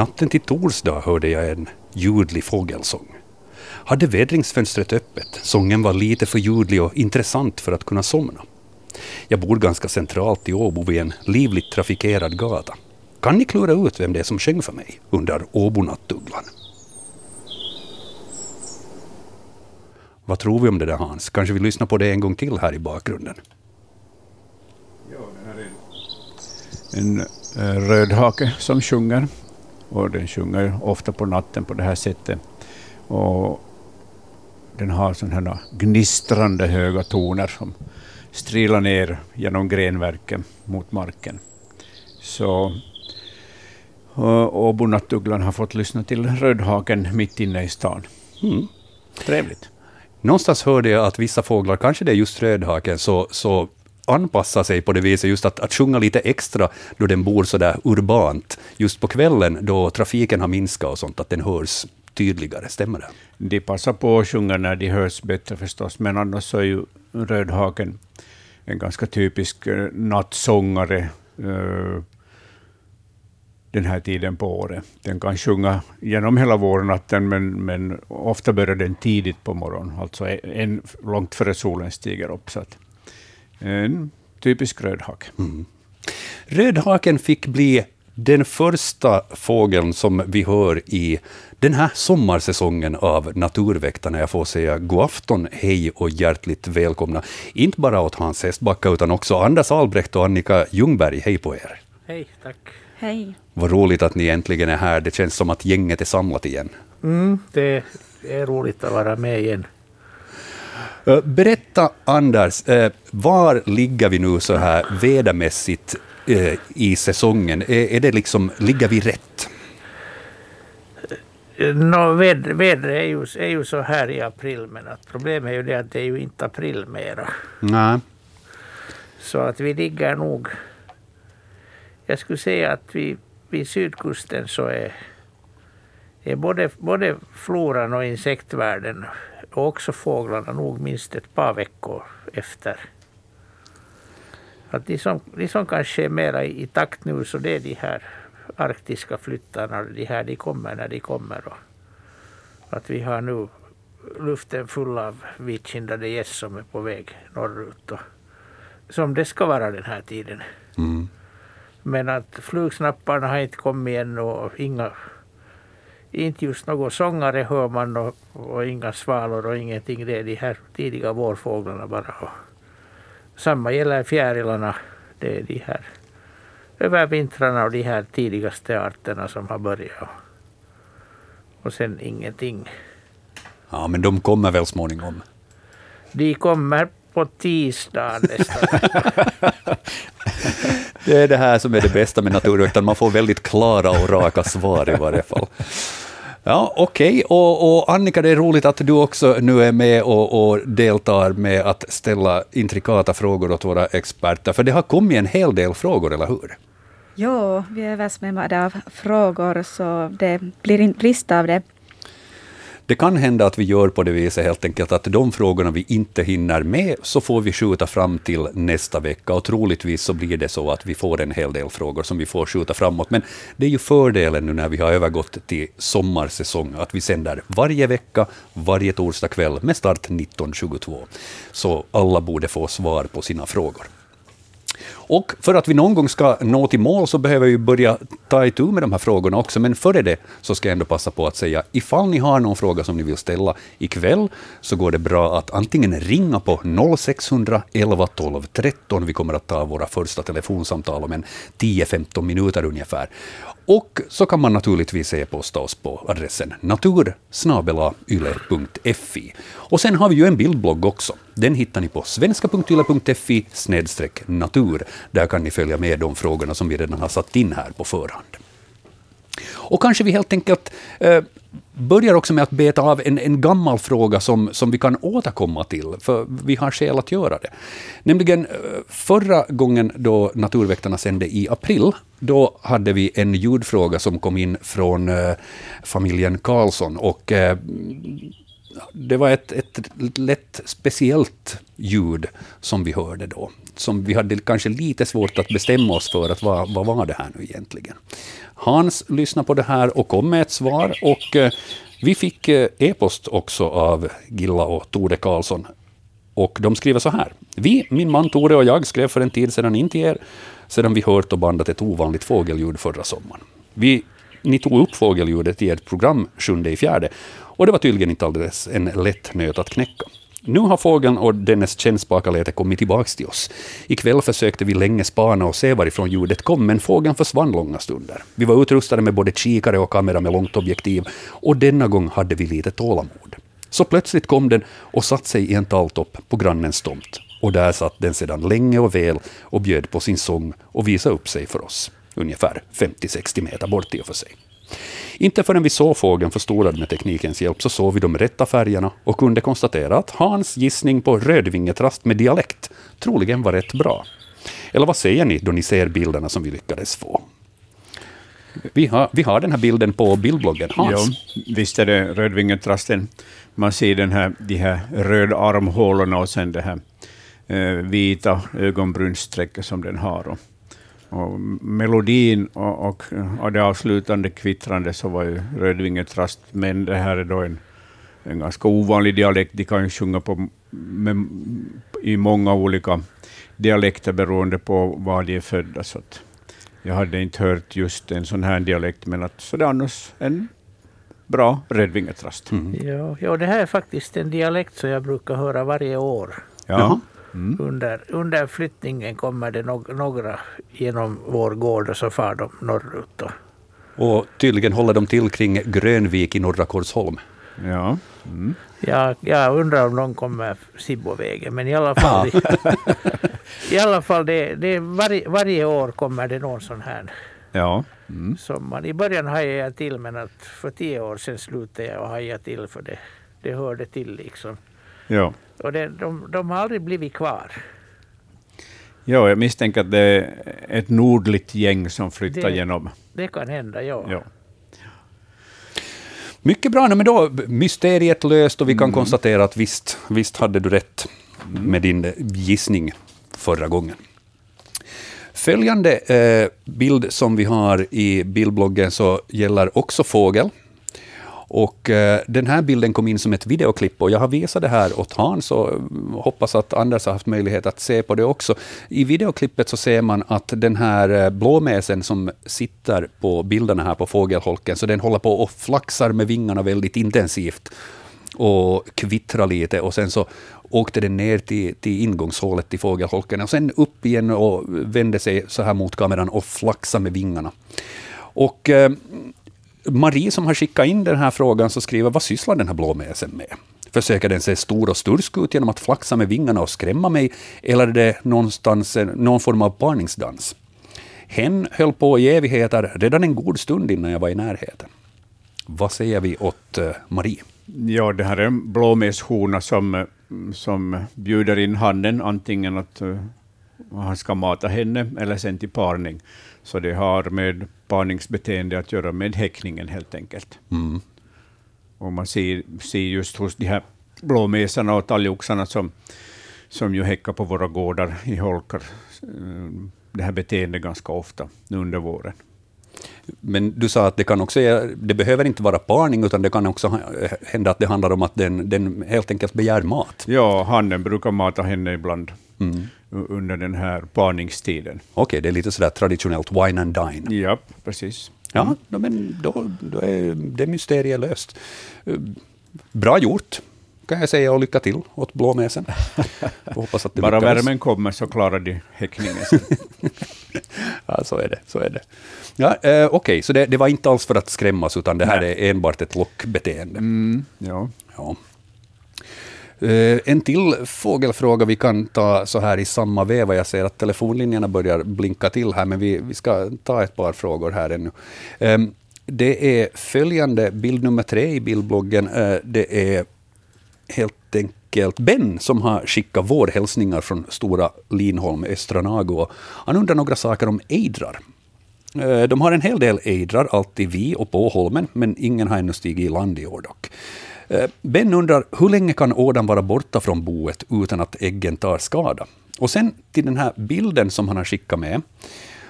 Natten till torsdag hörde jag en ljudlig fågelsång. Hade vädringsfönstret öppet. Sången var lite för ljudlig och intressant för att kunna somna. Jag bor ganska centralt i Åbo vid en livligt trafikerad gata. Kan ni klura ut vem det är som sjöng för mig? undrar Åbonattuglan. Vad tror vi om det där Hans? Kanske vi lyssnar på det en gång till här i bakgrunden? Ja, det här är en, en eh, rödhake som sjunger. Och den sjunger ofta på natten på det här sättet. Och den har sådana här gnistrande höga toner som strilar ner genom grenverken mot marken. Så Åbonattuglan har fått lyssna till rödhaken mitt inne i stan. Mm. Trevligt. Någonstans hörde jag att vissa fåglar, kanske det är just rödhaken, så, så anpassa sig på det viset, just att, att sjunga lite extra då den bor så där urbant, just på kvällen då trafiken har minskat och sånt, att den hörs tydligare. Stämmer det? De passar på att sjunga när de hörs bättre förstås, men annars så är ju rödhaken en ganska typisk eh, nattsångare uh, den här tiden på året. Den kan sjunga genom hela vårnatten, men, men ofta börjar den tidigt på morgonen, alltså en, långt före solen stiger upp. Så att, en typisk rödhake. Mm. Rödhaken fick bli den första fågeln som vi hör i den här sommarsäsongen av Naturväktarna. Jag får säga god afton, hej och hjärtligt välkomna. Inte bara åt Hans Hestbacka, utan också Anders Albrecht och Annika Ljungberg. Hej på er. Hej, tack. Hej. Vad roligt att ni äntligen är här. Det känns som att gänget är samlat igen. Mm, det är roligt att vara med igen. Eh, berätta, Anders, eh, var ligger vi nu så här vädermässigt eh, i säsongen? Är det liksom, ligger vi rätt? No, vädret väder är, ju, är ju så här i april, men att problemet är ju det att det är ju inte april mera. Nej. Så att vi ligger nog... Jag skulle säga att vi vid sydkusten så är, är både, både floran och insektvärlden och också fåglarna nog minst ett par veckor efter. Att de, som, de som kanske är mera i, i takt nu så det är de här arktiska flyttarna, de här de kommer när de kommer. Och att vi har nu luften full av vitkindade gäss som är på väg norrut. Och, som det ska vara den här tiden. Mm. Men att flugsnapparna har inte kommit än och inga, inte just några sångare hör man och, och inga svalor och ingenting. Det är de här tidiga vårfåglarna bara. Och samma gäller fjärilarna. Det är de här övervintrarna och de här tidigaste arterna som har börjat. Och sen ingenting. Ja, men de kommer väl småningom? De kommer på tisdag nästa Det är det här som är det bästa med naturvetaren, man får väldigt klara och raka svar i varje fall. Ja, okej. Okay. Och, och, Annika, det är roligt att du också nu är med och, och, deltar med att ställa intrikata frågor åt våra experter, för det har kommit en hel del frågor, eller hur? Jo, vi är översvämmade av frågor, så det blir inte brist av det. Det kan hända att vi gör på det viset helt enkelt att de frågorna vi inte hinner med så får vi skjuta fram till nästa vecka och troligtvis så blir det så att vi får en hel del frågor som vi får skjuta framåt. Men det är ju fördelen nu när vi har övergått till sommarsäsong att vi sänder varje vecka, varje torsdag kväll med start 19.22. Så alla borde få svar på sina frågor. Och för att vi någon gång ska nå till mål så behöver vi börja ta itu med de här frågorna också, men före det så ska jag ändå passa på att säga, ifall ni har någon fråga som ni vill ställa ikväll, så går det bra att antingen ringa på 0600 11 12 13. Vi kommer att ta våra första telefonsamtal om en 10-15 minuter ungefär. Och så kan man naturligtvis e-posta oss på adressen natursnabelayle.fi. Och sen har vi ju en bildblogg också. Den hittar ni på svenska.yle.fi natur. Där kan ni följa med de frågorna som vi redan har satt in här på förhand. Och kanske vi helt enkelt eh, börjar också med att beta av en, en gammal fråga som, som vi kan återkomma till, för vi har skäl att göra det. Nämligen eh, förra gången då Naturväktarna sände i april, då hade vi en ljudfråga som kom in från eh, familjen Karlsson. Och, eh, det var ett, ett lätt speciellt ljud som vi hörde då. Som vi hade kanske lite svårt att bestämma oss för att vad, vad var det här nu egentligen. Hans lyssnade på det här och kom med ett svar. Och eh, vi fick eh, e-post också av Gilla och Tore Karlsson. Och de skriver så här. Vi, min man Tore och jag skrev för en tid sedan in till er sedan vi hört och bandat ett ovanligt fågelljud förra sommaren. Vi, ni tog upp fågelljudet i ert program sjunde i fjärde och det var tydligen inte alldeles en lätt nöt att knäcka. Nu har fågeln och dennes kännspakaläte kommit tillbaka till oss. Ikväll försökte vi länge spana och se varifrån ljudet kom, men fågeln försvann långa stunder. Vi var utrustade med både kikare och kamera med långt objektiv, och denna gång hade vi lite tålamod. Så plötsligt kom den och satte sig i en talltopp på grannens tomt. Och där satt den sedan länge och väl och bjöd på sin sång och visade upp sig för oss. Ungefär 50-60 meter bort i och för sig. Inte förrän vi såg fågeln förstorad med teknikens hjälp så såg vi de rätta färgerna och kunde konstatera att Hans gissning på rödvingetrast med dialekt troligen var rätt bra. Eller vad säger ni då ni ser bilderna som vi lyckades få? Vi har, vi har den här bilden på bildbloggen. Hans? Jo, visst är det rödvingetrasten. Man ser den här, de här röda armhålorna och sen det här eh, vita ögonbrynsstrecket som den har. Och och melodin och, och, och det avslutande kvittrandet så var ju Rödvingetrast, men det här är då en, en ganska ovanlig dialekt. De kan ju sjunga på, med, i många olika dialekter beroende på var de är födda. Så jag hade inte hört just en sån här dialekt, men att, så det är annars en bra rödvingetrast. Mm. Ja, ja, det här är faktiskt en dialekt som jag brukar höra varje år. Ja. Mm. Under, under flyttningen kommer det no några genom vår gård och så far de norrut. Då. Och tydligen håller de till kring Grönvik i norra Korsholm. Ja. Mm. Ja, jag undrar om de kommer Sibbovägen, men i alla fall, ja. i alla fall det, det varje, varje år kommer det någon sån här. Ja. Mm. Som man, I början hajade jag till, men att för tio år sedan slutade jag att haja till, för det, det hörde till liksom. Ja. Och det, de, de har aldrig blivit kvar. Ja, jag misstänker att det är ett nordligt gäng som flyttar det, genom. Det kan hända, ja. ja. Mycket bra, men då mysteriet löst och vi kan mm. konstatera att visst, visst hade du rätt med din gissning förra gången. Följande eh, bild som vi har i bildbloggen så gäller också fågel. Och eh, den här bilden kom in som ett videoklipp och jag har visat det här åt Hans och eh, hoppas att Anders har haft möjlighet att se på det också. I videoklippet så ser man att den här eh, blåmesen som sitter på bilderna här på fågelholken, så den håller på och flaxar med vingarna väldigt intensivt och kvittrar lite och sen så åkte den ner till, till ingångshålet till fågelholken och sen upp igen och vände sig så här mot kameran och flaxade med vingarna. Och eh, Marie som har skickat in den här frågan så skriver, vad sysslar den här blåmesen med? Försöker den se stor och stursk ut genom att flaxa med vingarna och skrämma mig, eller är det någonstans någon form av parningsdans? Hen höll på i evigheter, redan en god stund innan jag var i närheten. Vad säger vi åt eh, Marie? Ja, det här är en blåmeshona som, som bjuder in hannen, antingen att eh, han ska mata henne eller sen till parning. Så det har med parningsbeteende att göra med häckningen helt enkelt. Mm. Och man ser, ser just hos de här blåmesarna och talgoxarna som, som ju häckar på våra gårdar i holkar, eh, det här beteendet ganska ofta under våren. Men du sa att det kan också, det behöver inte vara parning, utan det kan också hända att det handlar om att den, den helt enkelt begär mat. Ja, hannen brukar mata henne ibland. Mm under den här parningstiden. Okej, okay, det är lite sådär traditionellt wine and dine. Ja, precis. Ja, då, men då, då är det mysteriet löst. Bra gjort, kan jag säga, och lycka till åt blåmesen. Hoppas att det Bara lyckas. värmen kommer så klarar de häckningen. ja, så är det. Så är det. Ja, eh, Okej, okay, så det, det, var inte alls för att skrämmas, utan det här Nej. är enbart ett lockbeteende. Mm, ja. ja. Eh, en till fågelfråga vi kan ta så här i samma veva. Jag ser att telefonlinjerna börjar blinka till här, men vi, vi ska ta ett par frågor här ännu. Ehm, det är följande, bild nummer tre i bildbloggen. Eh, det är helt enkelt Ben som har skickat vårhälsningar från Stora Linholm, Östra Nago. Han undrar några saker om ejdrar. Eh, de har en hel del ejdrar, alltid vi och på holmen, men ingen har ännu stigit i land i år dock. Eh, ben undrar, hur länge kan ådan vara borta från boet utan att äggen tar skada? Och sen till den här bilden som han har skickat med,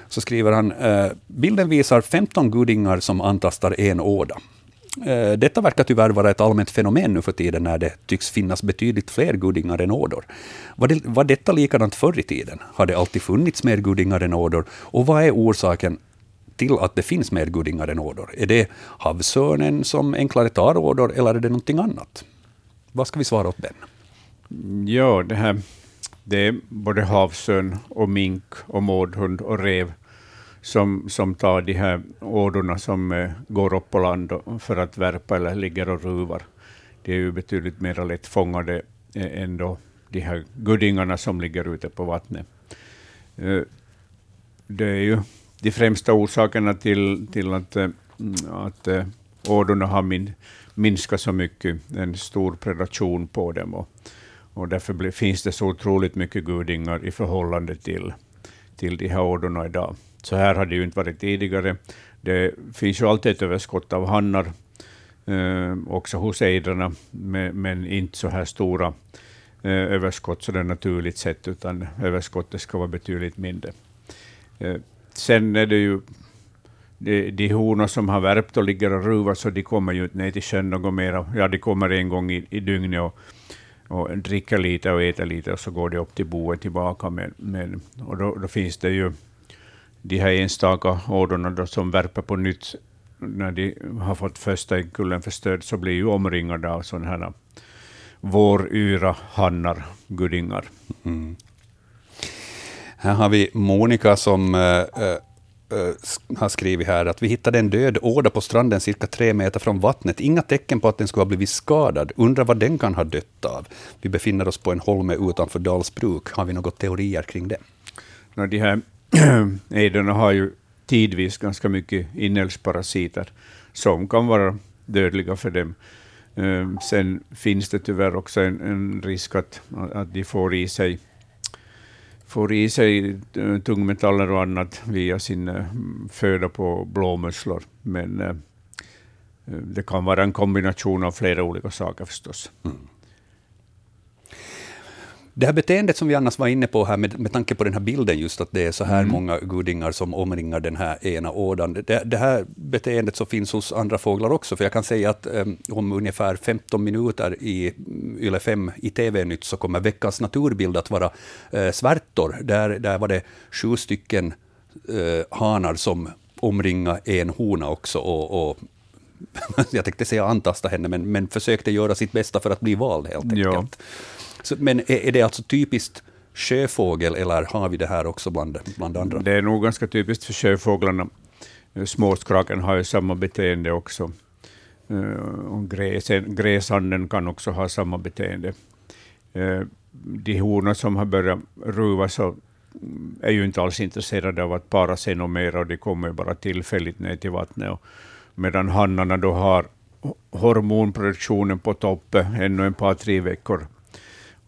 så skriver han, eh, bilden visar 15 gudingar som antastar en åda. Eh, detta verkar tyvärr vara ett allmänt fenomen nu för tiden när det tycks finnas betydligt fler gudingar än ådor. Var, det, var detta likadant förr i tiden? Har det alltid funnits mer gudingar än ådor? Och vad är orsaken till att det finns mer gudingar än ådor? Är det havsörnen som enklare tar ådor eller är det någonting annat? Vad ska vi svara åt Ben? Ja, det här det är både havsörn och mink och mårdhund och rev som, som tar de här ådorna som eh, går upp på land för att värpa eller ligger och ruvar. Det är ju betydligt mer lättfångade eh, än då de här gudingarna som ligger ute på vattnet. Eh, det är ju de främsta orsakerna till, till att, eh, att eh, ådorna har min, minskat så mycket, en stor predation på dem. Och, och därför blir, finns det så otroligt mycket gudingar i förhållande till, till de här ådorna idag. Så här har det ju inte varit tidigare. Det finns ju alltid ett överskott av hannar, eh, också hos ejdrarna, men, men, inte så här stora eh, överskott så det är naturligt sett, utan överskottet ska vara betydligt mindre. Eh, sen är det ju de, de honor som har värpt och ligger och ruvar, så de kommer ju inte ner till sjön något mer. Ja, de kommer en gång i, i dygnet och, och dricker lite och äter lite, och så går de upp till boet tillbaka. Med, med, och då, då finns det ju de här enstaka ådorna som värper på nytt, när de har fått första kullen förstörd, så blir ju omringade av sådana här våryra hannar, gudingar. Mm. Här har vi Monica som äh, äh, har skrivit här att vi hittade en död åda på stranden cirka tre meter från vattnet. Inga tecken på att den skulle ha blivit skadad. Undrar vad den kan ha dött av. Vi befinner oss på en holme utanför Dalsbruk. Har vi några teorier kring det? No, de här ejderna har ju tidvis ganska mycket inälvsparasiter som kan vara dödliga för dem. Ehm, sen finns det tyvärr också en, en risk att, att de får i sig får i sig eh, tungmetaller och annat via sin eh, föda på blåmusslor. Men eh, det kan vara en kombination av flera olika saker förstås. Mm. Det här beteendet som vi annars var inne på här, med, med tanke på den här bilden, just att det är så här mm. många gudingar som omringar den här ena ådan. Det, det, här beteendet så finns hos andra fåglar också, för jag kan säga att um, om ungefär 15 minuter i Yle 5 i TV-nytt så kommer veckans naturbild att vara uh, svärtor. Där, där var det sju stycken uh, hanar som omringar en hona också och, och jag tänkte säga antasta henne, men, men försökte göra sitt bästa för att bli vald helt enkelt. Ja. Så, men är, är det alltså typiskt sjöfågel, eller har vi det här också bland, bland andra? Det är nog ganska typiskt för sjöfåglarna. Eh, småskraken har ju samma beteende också. Eh, och gräsen, gräsanden kan också ha samma beteende. Eh, de honor som har börjat ruva så mm, är ju inte alls intresserade av att para sig något mer, och de kommer bara tillfälligt ner till vattnet. Och medan hannarna då har hormonproduktionen på topp ännu en par, tre veckor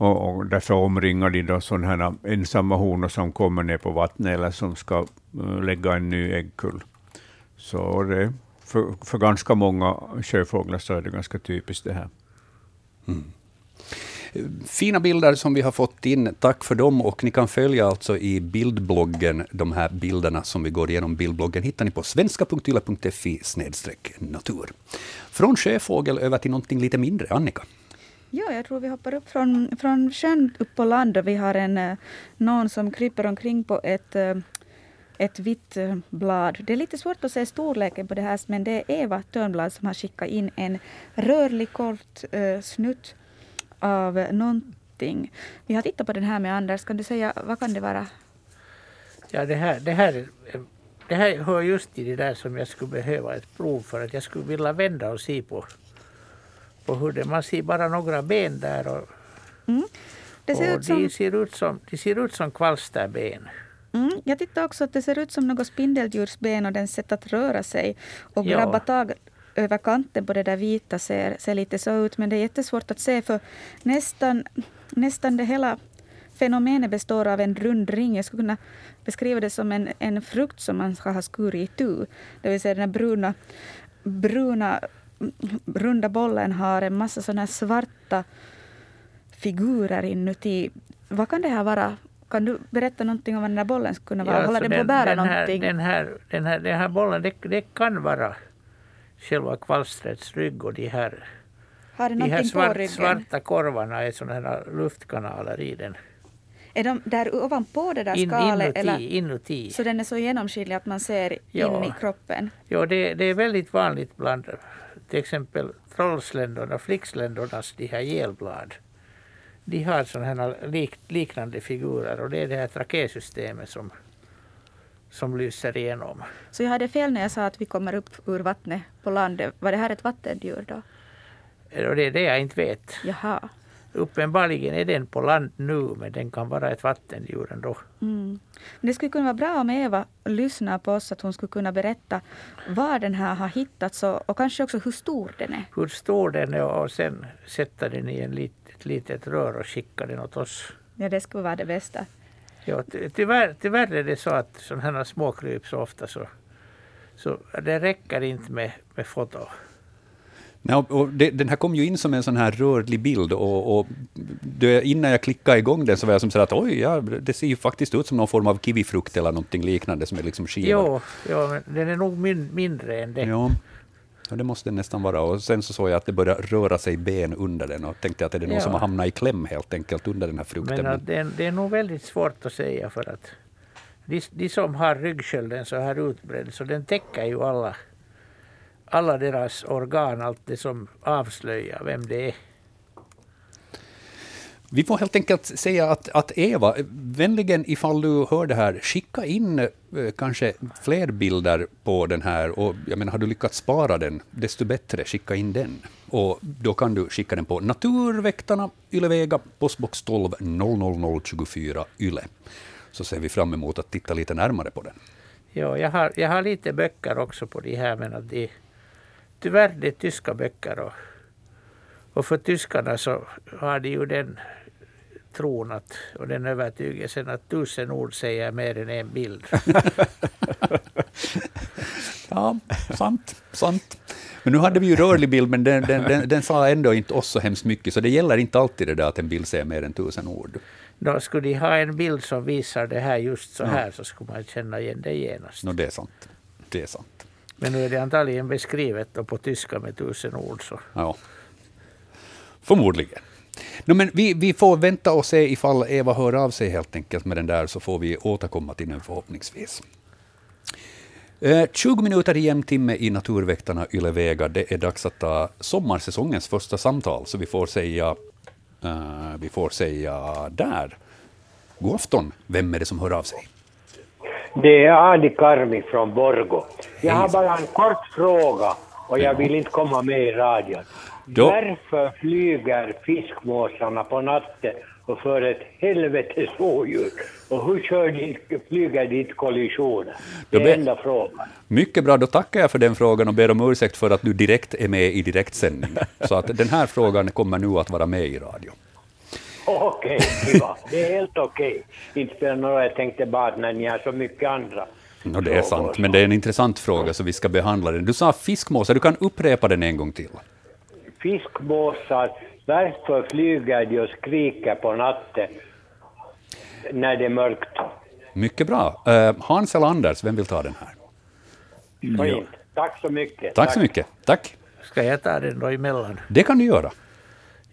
och, och därför omringar de då sådana här ensamma honor som kommer ner på vattnet eller som ska eh, lägga en ny äggkull. Så det, för, för ganska många sjöfåglar så är det ganska typiskt det här. Mm. Fina bilder som vi har fått in. Tack för dem. Och ni kan följa alltså i bildbloggen de här bilderna som vi går igenom. Bildbloggen hittar ni på svenska.yle.fi natur. Från sjöfågel över till någonting lite mindre. Annika? Ja, jag tror vi hoppar upp från, från sjön upp på land och vi har en, eh, någon som kryper omkring på ett, eh, ett vitt eh, blad. Det är lite svårt att se storleken på det här, men det är Eva Törnblad som har skickat in en rörlig kort eh, snutt av någonting. Vi har tittat på den här med Anders. Kan du säga, vad kan det vara? Ja, det här, det här, det här hör just till det där som jag skulle behöva ett prov för att jag skulle vilja vända och se på på hur Man ser bara några ben där. Och, mm. det ser och ut som... de, ser ut som, de ser ut som kvalsterben. Mm, jag tyckte också att det ser ut som något spindeldjursben och den sätt att röra sig och ja. grabba tag över kanten på det där vita ser, ser lite så ut. Men det är jättesvårt att se för nästan, nästan det hela fenomenet består av en rund ring. Jag skulle kunna beskriva det som en, en frukt som man ska ha skurit itu. Det vill säga den bruna, bruna runda bollen har en massa sådana svarta figurer inuti. Vad kan det här vara? Kan du berätta någonting om vad den här bollen skulle kunna vara? Ja, Håller alltså den på att bära den här, någonting? Den här, den här, den här bollen, det, det kan vara själva kvalstrets rygg och de här, de här svart, svarta korvarna är sådana här luftkanaler i den. Är de där ovanpå det där In, skalet? inuti, eller? inuti. Så den är så genomskinlig att man ser Ja. in i kroppen? Ja, det, det är väldigt vanligt bland till exempel trollsländorna, flicksländernas de här gelblad. De har sådana här lik, liknande figurer och det är det här trakésystemet som, som lyser igenom. Så jag hade fel när jag sa att vi kommer upp ur vattnet på landet. Var det här ett vattendjur då? Det är det jag inte vet. Jaha. Uppenbarligen är den på land nu, men den kan vara ett vattendjur ändå. Mm. Det skulle kunna vara bra om Eva lyssnar på oss, att hon skulle kunna berätta var den här har hittats och, och kanske också hur stor den är. Hur stor den är och sen sätta den i en lit, ett litet rör och skicka den åt oss. Ja, det skulle vara det bästa. Ja, ty- tyvärr, tyvärr är det så att sådana här småkryp så ofta så, så det räcker inte med, med foto. Och det, den här kom ju in som en sån här rörlig bild och, och det, innan jag klickade igång den så var jag som så att oj, ja, det ser ju faktiskt ut som någon form av kiwifrukt eller någonting liknande som är liksom skivad. Jo, jo, men den är nog min, mindre än det. Ja, ja, det måste den nästan vara. Och sen så såg jag att det började röra sig ben under den och tänkte att är det någon Ja. som har hamnat i kläm helt enkelt under den här frukten. Men det, är- det är nog väldigt svårt att säga för att de, de som har ryggskölden så här utbredd så den täcker ju alla, alla deras organ, allt det som avslöjar vem det är. Vi får helt enkelt säga att, att Eva, vänligen ifall du hör det här, skicka in eh, kanske fler bilder på den här. Och jag menar, har du lyckats spara den, desto bättre, skicka in den. Och då kan du skicka den på Naturväktarna, Ylevega, postbox 12 00024 Yle. Så ser vi fram emot att titta lite närmare på den. Ja, jag, har, jag har lite böcker också på de här men att de, tyvärr det är tyska böcker och, och för tyskarna så har de ju den tron att, och den övertygelsen att tusen ord säger mer än en bild. Ja, sant, sant. Men nu hade vi ju rörlig bild, men den, den, den, den sa ändå inte oss så hemskt mycket, så det gäller inte alltid det där att en bild säger mer än tusen ord. Då skulle de ha en bild som visar det här just så Ja. här så skulle man känna igen det genast. Nå, det är sant. Det är sant. Men nu är det antagligen beskrivet då på tyska med tusen ord. Så. Ja. Förmodligen. No, men vi, vi får vänta och se ifall Eva hör av sig helt enkelt med den där, så får vi återkomma till den förhoppningsvis. Eh, 20 minuter i jämn timme i Naturväktarna Ylevega. Det är dags att ta sommarsäsongens första samtal, så vi får säga, uh, vi får säga där. God afton. Vem är det som hör av sig? Det är Adi Karmi från Borgo. Jag har bara en kort fråga och jag vill inte komma med i radion. Då- Varför flyger fiskmåsarna på natten och för ett helvetes rådjur? Och hur kör de, flyger dit kollisioner? Det är enda frågan. Mycket bra, då tackar jag för den frågan och ber om ursäkt för att du direkt är med i direktsändning. Så att den här frågan kommer nu att vara med i radio. Okej, kiva. Det är helt okej. Inte spelar roll. Jag tänkte bara att när ni har så mycket andra No, det är sant, men det är en intressant fråga, så vi ska behandla den. Du sa fiskmåsar, du kan upprepa den en gång till. Fiskmåsar, varför flyger de och skriker på natten när det är mörkt? Mycket bra. Eh, Hans eller Anders, vem vill ta den här? Fint. Tack så mycket. Tack så mycket. Tack. Ska jag ta den då emellan? Det kan du göra.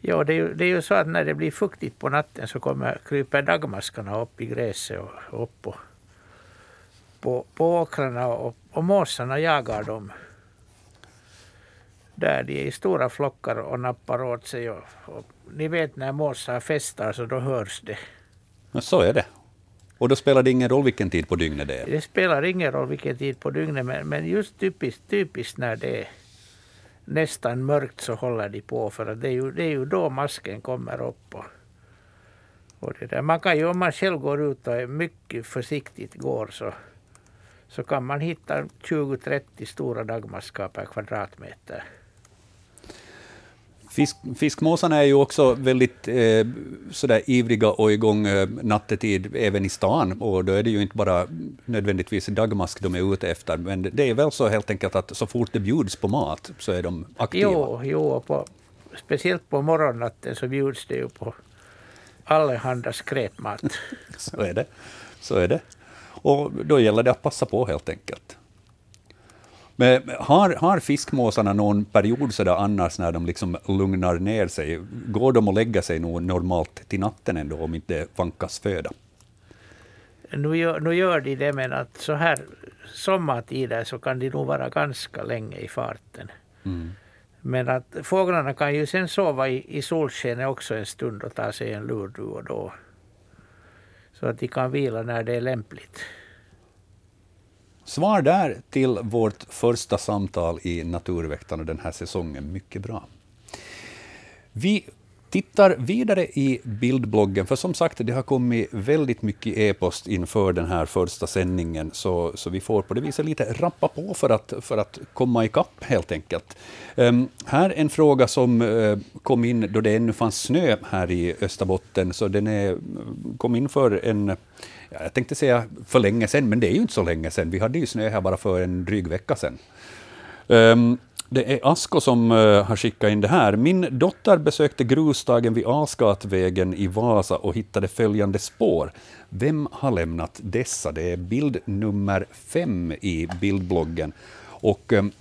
Ja, det är, ju, det är ju så att när det blir fuktigt på natten så kommer, kryper dagmaskarna upp i gräset och upp på, på, på åkrarna och, och måsarna jagar dem. Där de är i stora flockar och nappar åt sig. Och, och ni vet när måsar festar så då hörs det. Men så är det. Och då spelar det ingen roll vilken tid på dygnet det är. Det spelar ingen roll vilken tid på dygnet men, men just typiskt, typiskt när det är nästan mörkt så håller de på för att det är ju, det är ju då masken kommer upp. Och, och det där. Man kan ju om man själv går ut och är mycket försiktigt går så, så kan man hitta 20-30 stora dagmaskar per kvadratmeter. Fisk, fiskmåsarna är ju också väldigt eh, sådär ivriga och igång eh, nattetid även i stan, och då är det ju inte bara nödvändigtvis dagmask de är ute efter, men det är väl så helt enkelt att så fort det bjuds på mat så är de aktiva. Jo, jo på, speciellt på morgonnatten så bjuds det ju på allehanda skräpmat. Så är det. Så är det. Och då gäller det att passa på helt enkelt. Men har, har fiskmåsarna någon period så där annars när de liksom lugnar ner sig? Går de att lägga sig nog normalt till natten ändå om inte vankas föda? Nu gör, nu gör de det, men att så här sommartider så kan de nog vara ganska länge i farten. Mm. Men att fåglarna kan ju sen sova i, i solskenet också en stund och ta sig en lur då och då. Så att de kan vila när det är lämpligt. Svar där till vårt första samtal i Naturväktarna den här säsongen. Mycket bra. Vi tittar vidare i bildbloggen, för som sagt, det har kommit väldigt mycket e-post inför den här första sändningen, så, så vi får på det viset lite rappa på för att, för att komma ikapp helt enkelt. Um, här en fråga som uh, kom in då det ännu fanns snö här i Österbotten, så den är, kom in för en jag tänkte säga för länge sedan, men det är ju inte så länge sedan. Vi hade ju snö här bara för en dryg vecka sedan. Um, det är Asko som uh, har skickat in det här. Min dotter besökte grusdagen vid Asgatvägen i Vasa och hittade följande spår. Vem har lämnat dessa? Det är bild nummer fem i bildbloggen. Och um,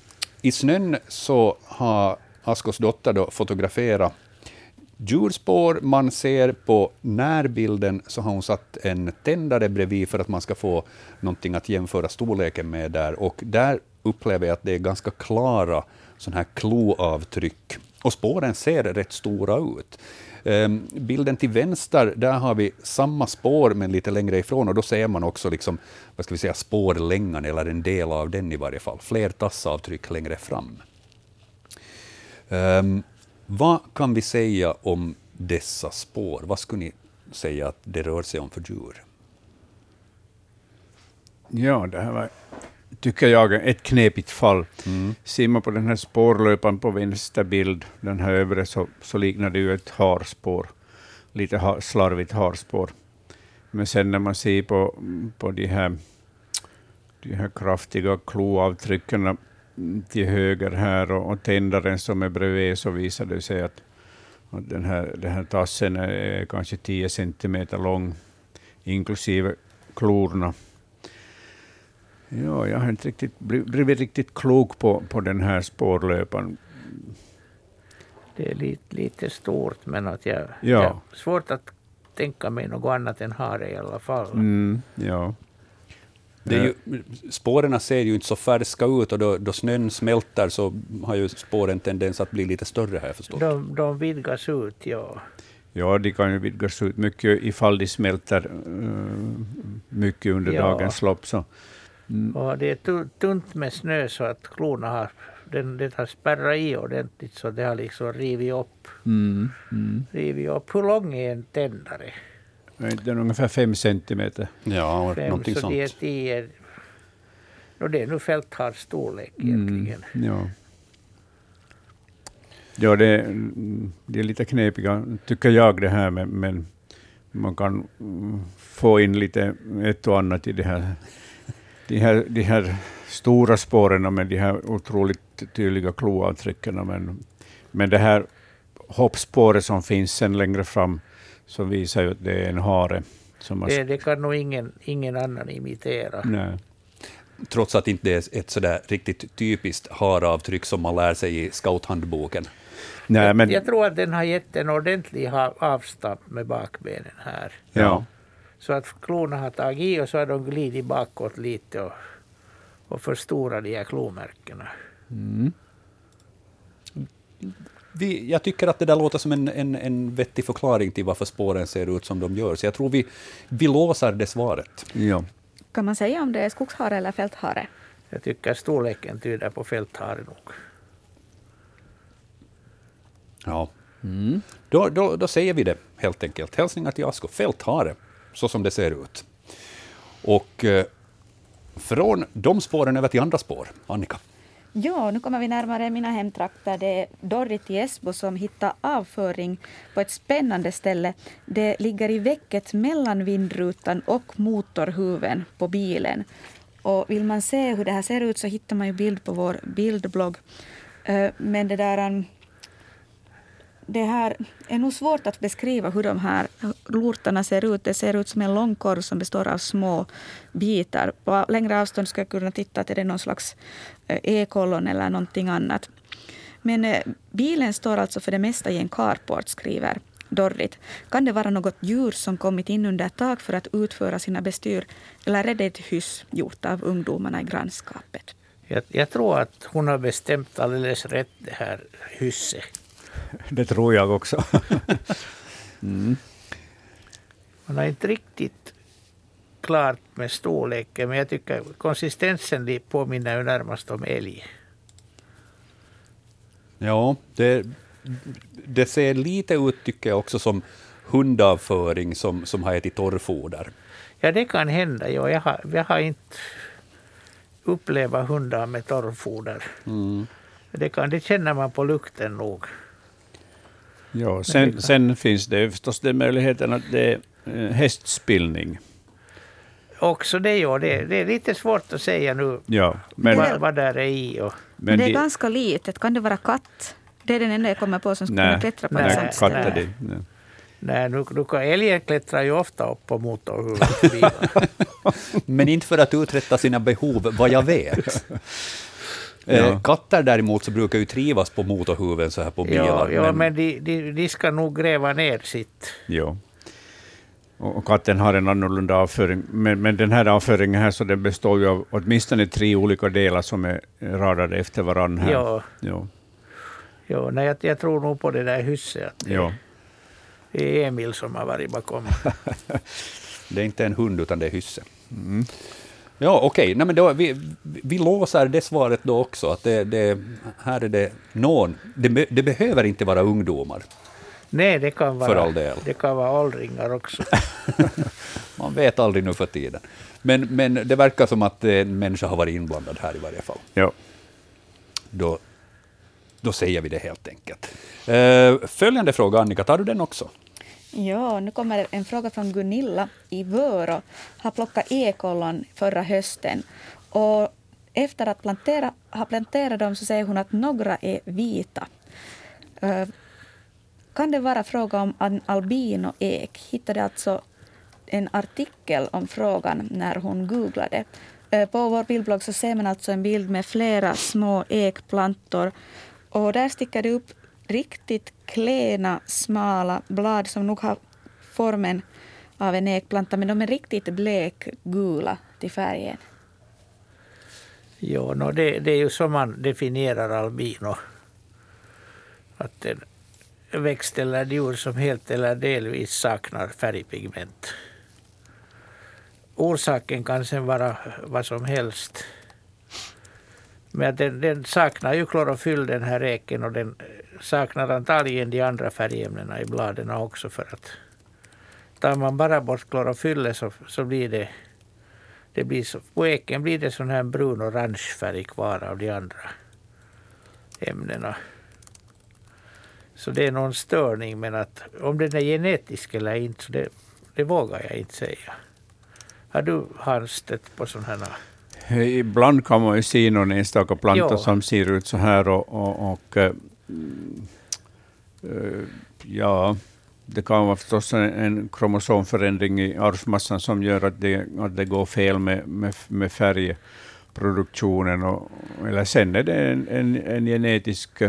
i snön så har Askos dotter då fotograferat djurspår. Man ser på närbilden så har hon satt en tändare bredvid för att man ska få någonting att jämföra storleken med där. Och där upplever jag att det är ganska klara sån här kloavtryck. Och spåren ser rätt stora ut. Um, bilden till vänster, där har vi samma spår men lite längre ifrån och då ser man också liksom, vad ska vi säga, spårlängan, eller en del av den i varje fall. Fler tassavtryck längre fram. Um, vad kan vi säga om dessa spår? Vad skulle ni säga att det rör sig om för djur? Ja, det här var, tycker jag, ett knepigt fall. Mm. Ser man på den här spårlöparen på vänster bild, den här övre, så, så liknar det ju ett harspår. Lite har, slarvigt harspår. Men sen när man ser på, på de, här, de här kraftiga kloavtrycken till höger här och, och tändaren som är bredvid, så visar det sig att, att den, här, den här tassen är kanske 10 centimeter lång, inklusive klorna. Ja, jag har inte riktigt blivit riktigt klok på, på den här spårlöparen. Det är lite, lite stort, men att jag, ja. jag svårt att tänka mig något annat än hare i alla fall. Mm, ja. Det är ju, spåren ser ju inte så färska ut och då, då snön smälter så har ju spåren tendens att bli lite större här förstås. De, de vidgas ut, ja. Ja, de kan ju vidgas ut mycket ifall de smälter uh, mycket under ja. dagens lopp. Så. Mm. Och det är tunt med snö så att klorna har, den, det har spärrat i ordentligt så det har liksom rivit upp. Mm. Mm. Rivit upp. Hur lång är en tändare? Den är ungefär fem centimeter. Ja, fem, någonting så sånt. Det är, tio, no, det är nu fälthars storlek mm, egentligen. Mm, ja. Ja, det, det är lite knepiga, tycker jag, det här, men, men man kan få in lite ett och annat i det här. De här, de här stora spåren med de här otroligt tydliga kloavtrycken. Men, men det här hoppspåret som finns sen längre fram, som visar ju att det är en hare. Som det, det kan nog ingen, ingen annan imitera. Nej. Trots att det inte är ett sådär riktigt typiskt haravtryck som man lär sig i scouthandboken. Nej, men... Jag tror att den har gett en ordentlig avstamp med bakbenen här. Ja. Så att klorna har tagit i och så har de glidit bakåt lite och, och förstorat de här klomärkena. Mm vi, jag tycker att det där låter som en, en, en vettig förklaring till varför spåren ser ut som de gör, så jag tror vi, vi låser det svaret. Ja. Kan man säga om det är skogshare eller fälthare? Jag tycker storleken tyder på fälthare nog. Ja. Mm. Då, då, då säger vi det helt enkelt. Hälsningar till Asko. Fälthare, så som det ser ut. Och eh, från de spåren över till andra spår. Annika? Ja, nu kommer vi närmare mina hemtrakter. Det är Dorrit i Esbo som hittar avföring på ett spännande ställe. Det ligger i väcket mellan vindrutan och motorhuven på bilen. Och vill man se hur det här ser ut så hittar man ju bild på vår bildblogg. Eh, men det där um, det här är nog svårt att beskriva hur de här lortarna ser ut. Det ser ut som en lång korv som består av små bitar. På längre avstånd ska jag kunna titta att det är någon slags eh, ekollon eller någonting annat. Men eh, bilen står alltså för det mesta i en carport, skriver Dorrit. Kan det vara något djur som kommit in under tak för att utföra sina bestyr? Eller är det ett hyss gjort av ungdomarna i grannskapet? Jag, jag tror att hon har bestämt alldeles rätt det här hysset. Det tror jag också. mm. Man har inte riktigt klart med storleken, men jag tycker konsistensen påminner ju närmast om älg. Ja, det, det ser lite ut, tycker jag, också som hundavföring som, som har ätit torrfoder. Ja, det kan hända. Ja, jag, har, jag har inte upplevt hundar med torrfoder. Mm. Det, kan, det känner man på lukten nog. Ja, sen, sen finns det förstås den möjligheten att det är eh, hästspillning. Också det, ja. Det, det är lite svårt att säga nu ja, men, vad, vad där är i. Och. Men, det är ganska litet. Kan det vara katt? Det är den enda jag kommer på som skulle kunna klättra på nej. Nej, nej. Nej, nu, nu kan älgen klättrar ju ofta upp på motorhuven. men inte för att uträtta sina behov, vad jag vet. Ja. Eh, katter däremot så brukar ju trivas på motorhuven så här på bilar. Ja, ja men, men de, de, de, ska nog gräva ner sitt. Ja. Och katten har en annorlunda avföring. Men, men den här avföringen här så den består ju av åtminstone tre olika delar som är radade efter varandra. Här. Ja. Ja. Ja, nej, jag, jag tror nog på det där huset. Att det, ja. det är Emil som har varit bakom. det är inte en hund utan det är hysse. Mm. Ja, okej. Okay. vi, vi låser det svaret då också, att det, det, här är det någon. Det, det, behöver inte vara ungdomar. Nej, det kan vara, för all del. Det kan vara åldringar också. Man vet aldrig nu för tiden. Men, men det verkar som att en människa har varit inblandad här i varje fall. Ja. Då, då säger vi det helt enkelt. Uh, följande fråga, Annika, tar du den också? Ja, nu kommer en fråga från Gunilla i Vörå. Har plockat ekollon förra hösten. Och efter att plantera, ha planterat dem så säger hon att några är vita. Eh, kan det vara fråga om en albinoek? Hittade alltså en artikel om frågan när hon googlade. Eh, på vår bildblogg så ser man alltså en bild med flera små ekplantor. Och där sticker det upp riktigt klena, smala blad som nog har formen av en ekplanta, men de är riktigt blekgula till färgen. Jo, no, det, det är ju så man definierar albino. Att en växt eller djur som helt eller delvis saknar färgpigment. Orsaken kan sen vara vad som helst. Men den, den saknar ju klorofyll den här eken och den saknar antagligen de andra färgämnena i bladen också för att tar man bara bort klorofyllet så, så blir det, det blir så, på eken blir det sån här brun-orange färg kvar av de andra ämnena. Så det är någon störning men att om den är genetisk eller inte så det, det vågar jag inte säga. Har du Hans stött på sådana här? Ibland kan man ju se någon enstaka planta jo. som ser ut så här och, och, och Eh, Eh, ja, det kan vara förstås en, en kromosomförändring i arvsmassan som gör att det, att det går fel med, med, med färgproduktionen. Och, eller sen är det en, en, en genetisk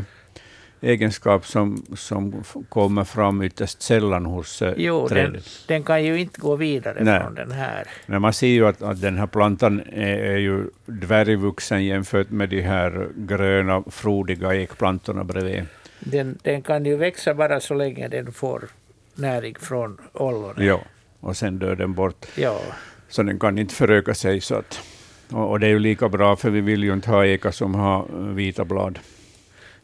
egenskap som, som kommer fram ytterst sällan hos eh, jo, trädet. Den, den kan ju inte gå vidare Nej. från den här. Nej, man ser ju att, att den här plantan är, är ju dvärgvuxen jämfört med de här gröna, frodiga ekplantorna bredvid. Den, den kan ju växa bara så länge den får näring från ollonet. Ja, och sen dör den bort. Ja. Så den kan inte föröka sig. Så att, och, och det är ju lika bra, för vi vill ju inte ha ekar som har vita blad.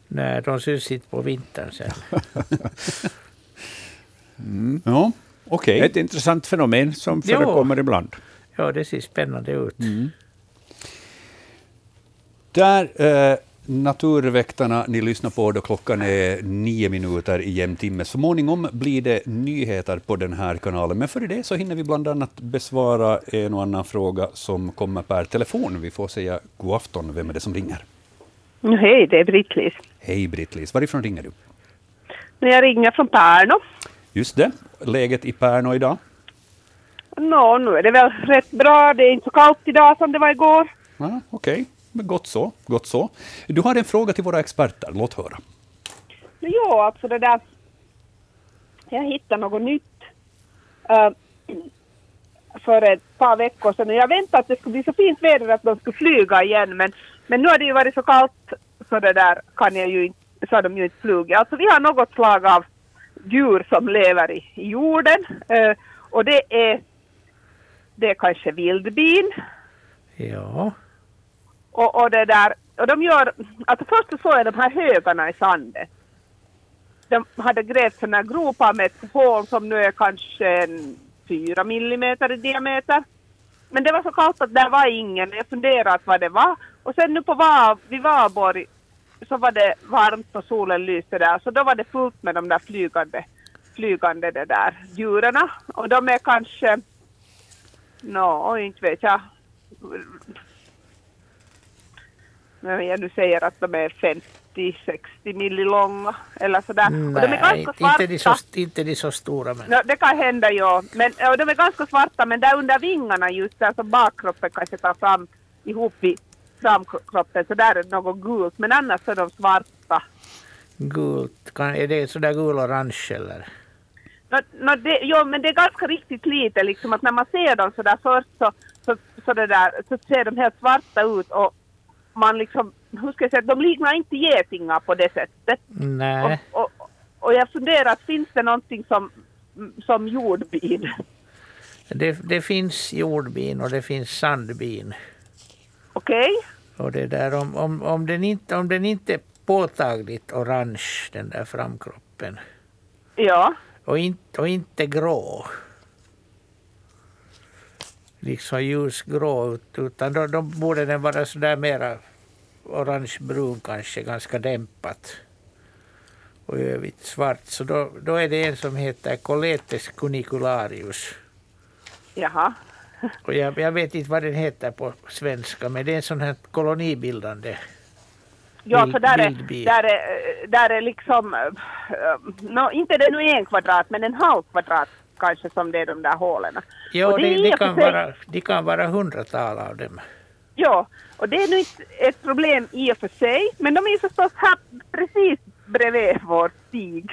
Nej, de syns inte på vintern sen. mm. Ja, okej. Okay. Ett intressant fenomen som förekommer ibland. Ja, det ser spännande ut. Mm. Där... Eh, Naturväktarna ni lyssnar på då klockan är nio minuter i jämn timme. Småningom blir det nyheter på den här kanalen, men före det så hinner vi bland annat besvara en och annan fråga som kommer per telefon. Vi får säga god afton. Vem är det som ringer? Hej, det är Britt-Lis. Hej Britt-Lis. Varifrån ringer du? Jag ringer från Pärno. Just det. Läget i Pärno idag? Nå, nu är det väl rätt bra. Det är inte så kallt idag som det var igår. Ja, Okej, okay. men gott så. Gott så. Du har en fråga till våra experter. Låt höra. Jo, alltså det där... Jag hittade något nytt uh, för ett par veckor sedan. Jag väntade att det skulle bli så fint väder att de skulle flyga igen, men, men nu har det ju varit så kallt så det där kan jag ju inte, så har de ju inte flugit. Alltså vi har något slag av djur som lever i, i jorden uh, och det är, det är kanske vildbin Ja. och, och det där, och de gör, alltså först så såg jag de här högarna i sanden. De hade grävt sådana gropar med ett hål som nu är kanske en fyra millimeter i diameter. Men det var så kallt att där var ingen. Jag funderade vad det var. Och sen nu på var, vid Varborg så var det varmt och solen lyste där. Så då var det fullt med de där flygande, flygande det där djuren. Och de är kanske, nå, inte vet jag, men jag nu säger att de är 50-60 milli långa eller sådär. och de är Nej, ganska svarta. inte de, så, inte de så stora men... Ja, det kan hända ja. Men, och de är ganska svarta men där under vingarna just där som bakkroppen kanske tar fram ihop i framkroppen så där är det något gult men annars är de svarta. Gult, kan, är det sådär gul-orange eller? Nå, nå, det, jo, men det är ganska riktigt lite liksom att när man ser dem så där först så, så, så, det där, så ser de helt svarta ut och man liksom, hur ska jag säga, de liknar inte getingar på det sättet. Nej. Och, och, och jag funderar, att finns det någonting som, som jordbin? Det, det finns jordbin och det finns sandbin. Okej? Och det där om, om, om, den inte, om den inte är påtagligt orange, den där framkroppen, Ja. och inte, och inte grå, liksom ljusgrå, ut- utan då, då borde den vara sådär mera orangebrun kanske, ganska dämpat. Och i övrigt svart. Så då, då är det en som heter Coletes cunicularius. Jaha. Och jag, jag vet inte vad den heter på svenska, men det är en sån här kolonibildande. Ja, Bild- så där är, där är, där är liksom, äh, nå, inte det nu en kvadrat, men en halv kvadrat kanske som det är de där hålen. Ja, det det, för kan sig- vara, de kan vara hundratal av dem. Ja, och det är nu inte ett problem i och för sig, men de är ju förstås här precis bredvid vår stig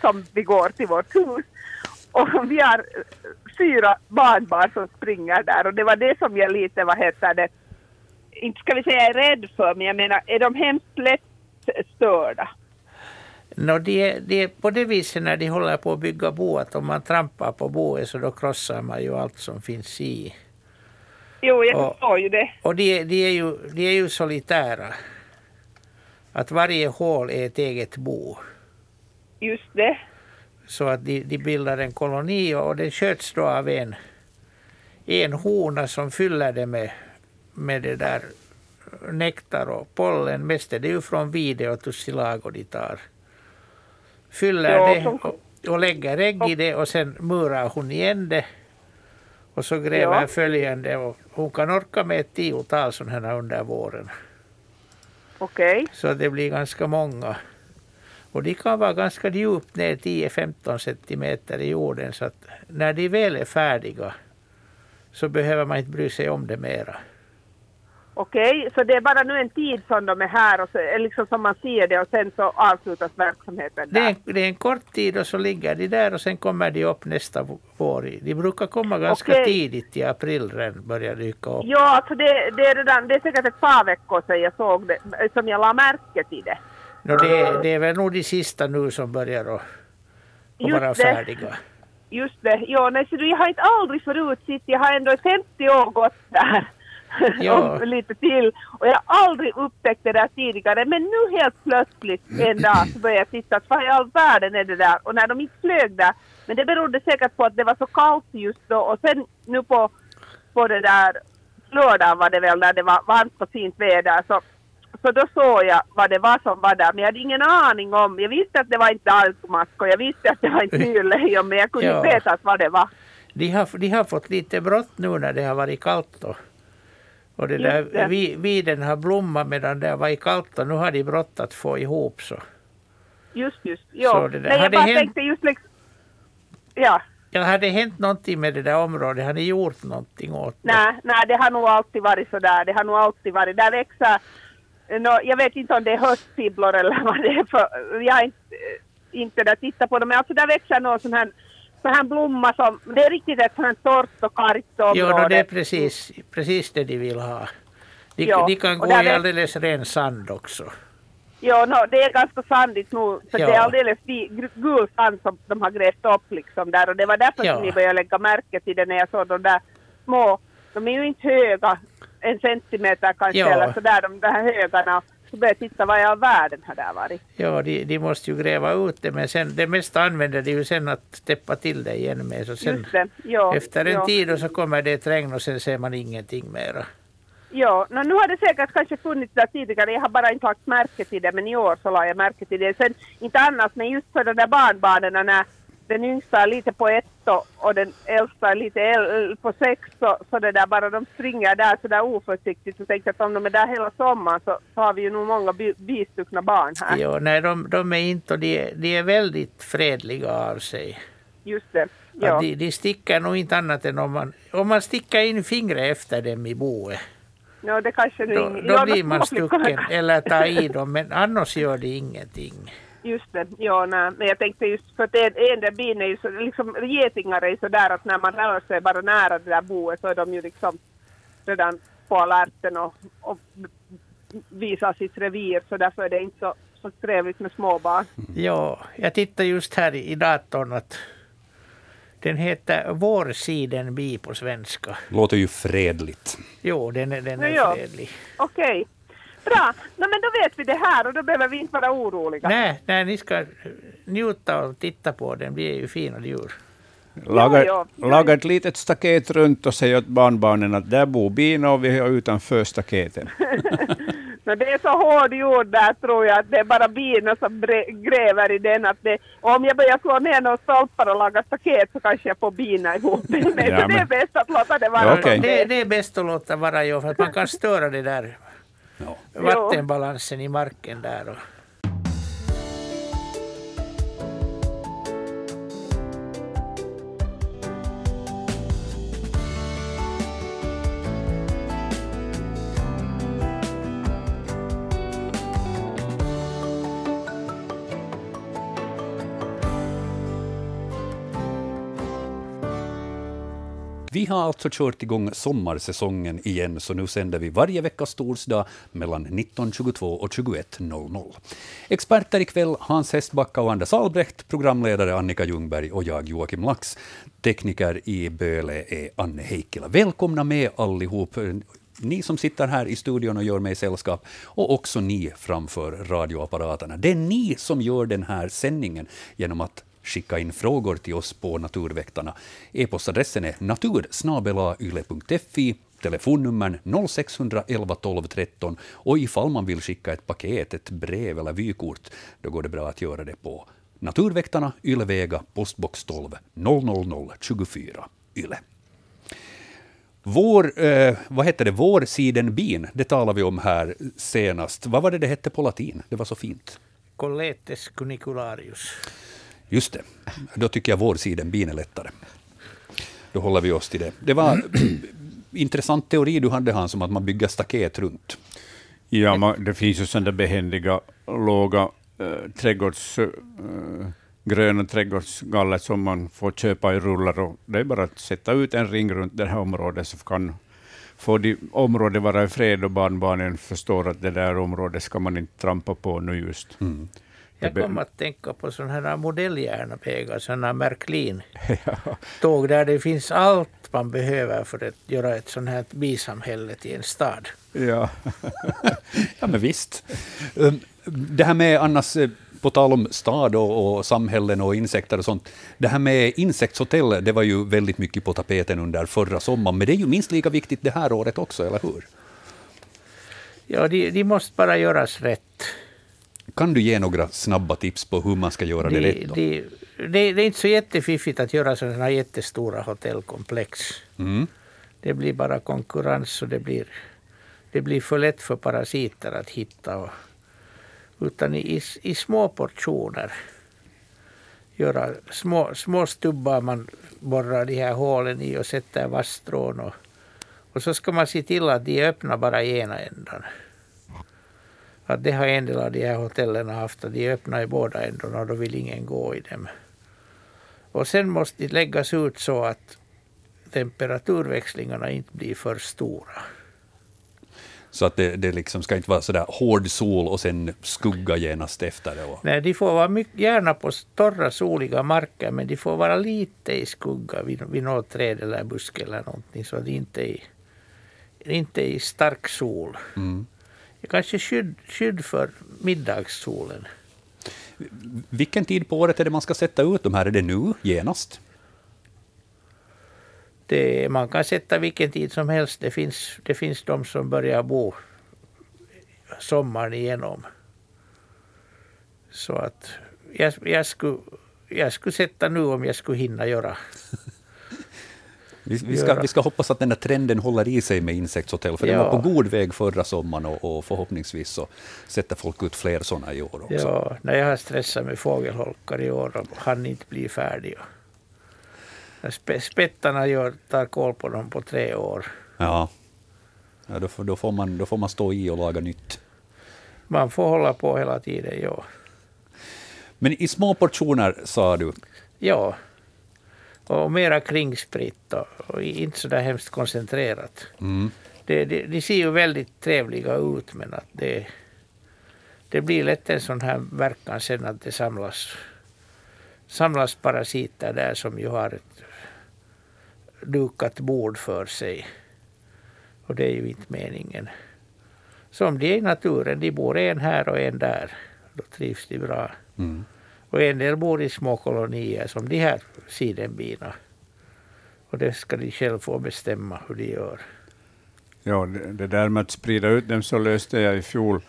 som vi går till vårt hus. Och vi har eh, fyra barnbarn som springer där och det var det som jag lite, vad heter det, inte ska vi säga är rädd för, men jag menar, är de hemskt lätt störda? Nå, det, är- det är på det viset när de håller på att bygga bo, att om man trampar på boet så då krossar man ju allt som finns i. Jo, jag Ja. förstår ju det. Och de, de, är ju, de är ju solitära. Att varje hål är ett eget bo. Just det. Så att de, de bildar en koloni och det sköts då av en, en hona som fyller det med, med det där nektar och pollen. Mest är det ju från vide och tussilago de tar. Fyller Ja, det och, och lägger ägg i det och sen murar hon igen det. Och så gräver Ja. följande och hon kan orka med ett tiotal sådana här under våren. Okej. Så det blir ganska många. Och de kan vara ganska djupt ner 10-15 centimeter i jorden så att när de väl är färdiga så behöver man inte bry sig om det mera. Okej, så det är bara nu en tid som de är här och så, är liksom som man ser det och sen så avslutas verksamheten Det där. är, det är en kort tid och så ligger de där och sen kommer de upp nästa vår. De brukar komma ganska Okej. tidigt i april redan börjar dyka upp. Ja, alltså det, det, är redan, det är säkert ett par veckor sedan jag såg det, som jag la märke till det. Nå, det, är- det är väl nog de sista nu som börjar att, att Just vara det. färdiga. Just det, ja, nej, så du, jag har inte aldrig förut sett, jag har ändå i 50 år gått där. Ja. lite till. Och jag har aldrig upptäckt det där tidigare. Men nu helt plötsligt en dag så började jag titta, att vad i all världen är det där? Och när de inte flög där, men det berodde säkert på att det var så kallt just då. Och sen nu på, på det där lördagen var det väl, där det var varmt och fint väder, så Så då såg jag vad det var som var där, men jag hade ingen aning om, jag visste att det var inte alkmask och jag visste att det var inte myrlejon, men jag kunde Ja. inte veta vad det var. De har, de har fått lite brått nu när det har varit kallt. Och, och det där det. vi- viden har blommat medan det har varit kallt och nu har de brått att få ihop så. Just, just. Ja. Nej, jag bara hänt- tänkte just liksom... Ja. Ja, har det hänt någonting med det där området? Har ni gjort någonting åt det? Nej, nej, det har nog alltid varit så där. Det har nog alltid varit. Där växer... Nå, jag vet inte om det är höstfibblor eller vad det är för... Jag har inte, inte där tittat på dem. Men alltså där växer någon sån här, sån här blomma som... Det är riktigt ett sånt torrt och kargt område. Jo, då det är precis, precis det de vill ha. De, Ja, de kan gå i är- alldeles ren sand också. Jo, no, det är ganska sandigt nu. För Ja. det är alldeles gul sand som de har grävt upp liksom där. Och det var därför Ja. som jag började lägga märke till det när jag såg de där små... De är ju inte höga, en centimeter kanske Ja. eller sådär, de där högarna. Så började jag titta vad i all världen har där varit. Ja, de, de måste ju gräva ut det, men sen, det mesta använder de ju sen att täppa till det igen med. Så sen, det. Jo, efter en jo. tid och så kommer det ett regn och sen ser man ingenting mera. Ja, no, nu har det säkert kanske funnits där tidigare. Jag har bara inte lagt märke till det, men i år så la jag märke till det. Sen inte annars, men just för de där barnbarnen när den yngsta är lite på ett och, den äldsta är lite äl- på sex så, så det där bara de springer där så där oförsiktigt så tänkte att om de är där hela sommaren så, så har vi ju nog många bi, bistuckna barn här. Jo, nej, de, de är inte, och de, de är väldigt fredliga av sig. Just det. Ja. Ja. De, de sticker nog inte annat än om man, om man sticker in fingret efter dem i boet. No, det kanske Då, då ja, blir man stucken eller tar i dem, men annars gör det ingenting. Just det, ja nej. men jag tänkte just för att en, en där bin är ju så, liksom getingar är ju så där att när man rör sig bara nära det där boet så är de ju liksom redan på alerten och, och visar sitt revir så därför är det inte så, så trevligt med småbarn. Ja, jag tittar just här i datorn att den heter Vårsidenbi på svenska. Låter ju fredligt. Jo, den är, den Ja, är ja. fredlig. Okej, bra. No, men då vet vi det här och då behöver vi inte vara oroliga. Nej, nej, ni ska njuta och titta på den. De är ju fina djur. Laga, ja, ja. laga ett litet staket runt och säg åt barnbarnen att där bor bina och vi är utanför staketen. No, det är så hård jord där tror jag att det är bara bina som gräver i den. Att det, om jag börjar slå ner några stolpar och laga staket så kanske jag får bina ihop med. Ja, så det är men- bäst att låta det vara Ja, okej. det Det, är. bäst att låta vara, ja, för att man kan störa det där Ja. vattenbalansen i marken där. Och, Vi har alltså kört igång sommarsäsongen igen, så nu sänder vi varje veckas torsdag mellan 19.22 och 21.00. Experter ikväll Hans Hestbacka och Anders Albrecht, programledare Annika Ljungberg och jag Joakim Lax. Tekniker i Böle är Anne Heikkila. Välkomna med allihop. Ni som sitter här i studion och gör mig sällskap, och också ni framför radioapparaterna. Det är ni som gör den här sändningen genom att skicka in frågor till oss på Naturväktarna. E-postadressen är natursnabelayle.fi, telefonnummer 0611 12 13 och ifall man vill skicka ett paket, ett brev eller vykort, då går det bra att göra det på Naturväktarna, Ylevega, postbox 12 00024 Yle. Vår, eh, vad hette det, vårsidenbin, det talade vi om här senast. Vad var det det hette på latin? Det var så fint. Colletes cunicularius. Just det. Då tycker jag vårsidenbin är lättare. Då håller vi oss till det. Det var intressant teori du hade, Hans, om att man bygger staket runt. Ja, man, det finns ju sådana behändiga, låga äh, trädgårds, äh, gröna trädgårdsgaller som man får köpa i rullar. Och det är bara att sätta ut en ring runt det här området, så kan få de området vara i fred och barnbarnen förstår att det där området ska man inte trampa på nu just. Mm. Jag kom att tänka på sådana här modelljärnvägar, sådana Märklin-tåg där det finns allt man behöver för att göra ett sånt här bisamhälle till en stad. Ja. Ja, men visst. Um, Det här med annars, eh, på tal om stad och, och samhällen och insekter och sånt, det här med insektshotell, det var ju väldigt mycket på tapeten under förra sommaren, men det är ju minst lika viktigt det här året också, eller hur? Ja, de, de måste bara göras rätt. Kan du ge några snabba tips på hur man ska göra det De, rätt? Då? de, det, det är inte så jättefiffigt att göra sådana här jättestora hotellkomplex. Mm. Det blir bara konkurrens och det blir, det blir för lätt för parasiter att hitta. Och, utan i, i små portioner. Göra små, små stubbar man borrar de här hålen i och sätter vasstrån. Och, och så ska man se till att de är öppna bara i ena ändan. Att det har en del av de här hotellen haft, att de är öppna i båda ändarna och då vill ingen gå i dem. Och sen måste de läggas ut så att temperaturväxlingarna inte blir för stora. Så att det, det liksom ska inte vara sådär hård sol och sen skugga genast efter det. Och, Nej, de får vara mycket, gärna på torra soliga marker men de får vara lite i skugga vid, vid något träd eller buske eller någonting så att de inte är inte är i stark sol. mm. Kanske skydd, skydd för middagssolen. Vilken tid på året är det man ska sätta ut de här? Är det nu, genast? Det, man kan sätta vilken tid som helst. Det finns, det finns de som börjar bo sommaren igenom. Så att jag, jag, skulle, jag skulle sätta nu om jag skulle hinna göra. Vi, vi, ska, vi ska hoppas att den här trenden håller i sig med insektshotell, för den Ja. var på god väg förra sommaren och, och förhoppningsvis så sätter folk ut fler sådana i år också. Ja, när jag har stressat med fågelholkar i år och han inte blir färdig. Spettarna gör, tar koll på dem på tre år. Ja. Ja, då, får, då, får man, då får man stå i och laga nytt. Man får hålla på hela tiden, ja. Men i små portioner, sa du. Ja. Och mera kringspritt och, och inte så där hemskt koncentrerat. Mm. Det, det, de ser ju väldigt trevliga ut men att det, det blir lätt en sån här verkan sen att det samlas, samlas parasiter där som ju har ett dukat bord för sig. Och det är ju inte meningen. Som de är i naturen, de bor en här och en där. Då trivs de bra. Mm. Och en del bor i små kolonier som de här sidenbina. Och det ska de själv få bestämma hur de gör. Ja, det, det där med att sprida ut dem så löste jag i fjol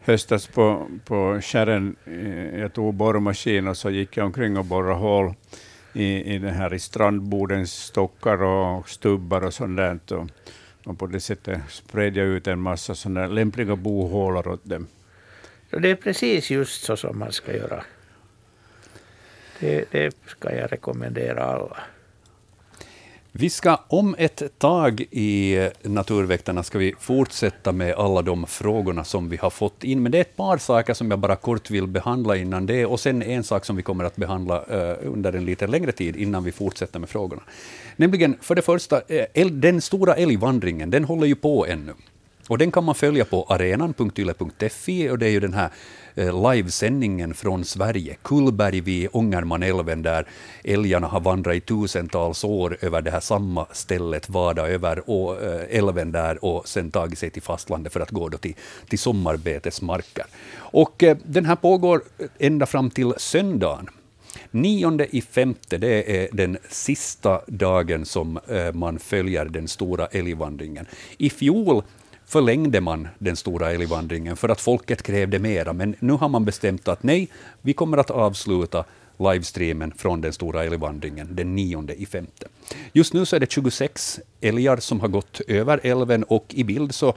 höstas på, på skärren. Eh, Jag tog borrmaskin och så gick jag omkring och borrade hål i, i, den här, i strandbordens stockar och stubbar och sånt där. Och, och på det sättet spred jag ut en massa sådana lämpliga bohålor åt dem. Så det är precis just så som man ska göra. Det, det ska jag rekommendera alla. Vi ska om ett tag i Naturväktarna ska vi fortsätta med alla de frågorna som vi har fått in. Men det är ett par saker som jag bara kort vill behandla innan det, och sen en sak som vi kommer att behandla eh, under en lite längre tid innan vi fortsätter med frågorna. Nämligen, för det första, eh, den stora älgvandringen, den håller ju på ännu. Och den kan man följa på arenan.yle.fi och det är ju den här Eh, livesändningen från Sverige, Kullberg vid Ångermanälven, där älgarna har vandrat i tusentals år över det här samma stället, vadat över eh, älven där och sen tagit sig till fastlandet för att gå då till, till sommarbetesmarker. Och eh, den här pågår ända fram till söndagen. Nionde i femte, det är den sista dagen som man följer den stora älgvandringen. I fjol förlängde man den stora älgvandringen för att folket krävde mera, men nu har man bestämt att nej, vi kommer att avsluta livestreamen från den stora älgvandringen den 9 i femte. Just nu så är det 26 älgar som har gått över älven och i bild så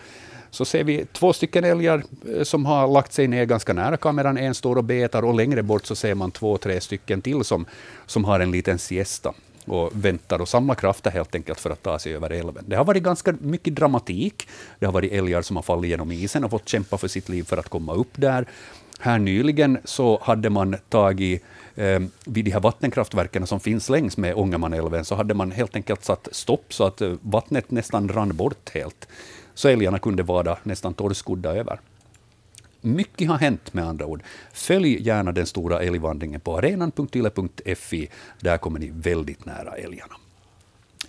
så ser vi två stycken älgar eh, som har lagt sig ner ganska nära kameran. En står och betar och längre bort så ser man två, tre stycken till som, som har en liten siesta och väntar och samlar krafter helt enkelt för att ta sig över älven. Det har varit ganska mycket dramatik. Det har varit älgar som har fallit genom isen och fått kämpa för sitt liv för att komma upp där. Här nyligen så hade man tagit eh, vid de här vattenkraftverken som finns längs med Ångermanälven, så hade man helt enkelt satt stopp så att eh, vattnet nästan rann bort helt. Så älgarna kunde vada nästan torrskodda över. Mycket har hänt med andra ord. Följ gärna den stora älgvandringen på arenan.yle.fi. Där kommer ni väldigt nära älgarna.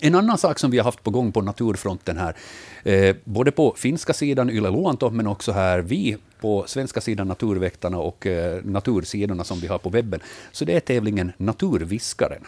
En annan sak som vi har haft på gång på naturfronten här, eh, både på finska sidan Yle Luonto, men också här vi på svenska sidan Naturväktarna och eh, natursidorna som vi har på webben, så det är tävlingen Naturviskaren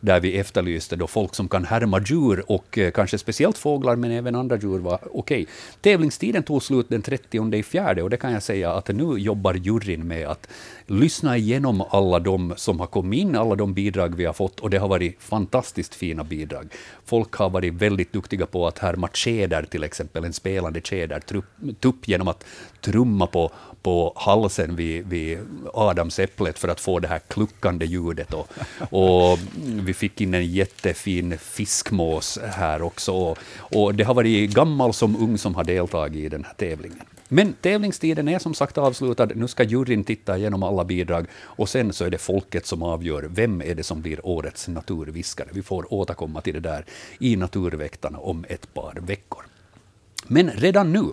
där vi efterlyste då folk som kan härma djur och eh, kanske speciellt fåglar, men även andra djur var okej. Okay. Tävlingstiden tog slut den 30 i fjärde och det kan jag säga att nu jobbar juryn med att lyssna igenom alla de som har kommit in, alla de bidrag vi har fått och det har varit fantastiskt fina bidrag. Folk har varit väldigt duktiga på att härma tjäder, till exempel en spelande tjädertupp genom att trumma på, på halsen vid, vid adamsäpplet för att få det här kluckande ljudet. Och, och vi fick in en jättefin fiskmås här också. Och, och det har varit gammal som ung som har deltagit i den här tävlingen. Men tävlingstiden är som sagt avslutad. Nu ska juryn titta igenom alla bidrag och sen så är det folket som avgör vem är det som blir årets naturviskare. Vi får återkomma till det där i Naturväktarna om ett par veckor. Men redan nu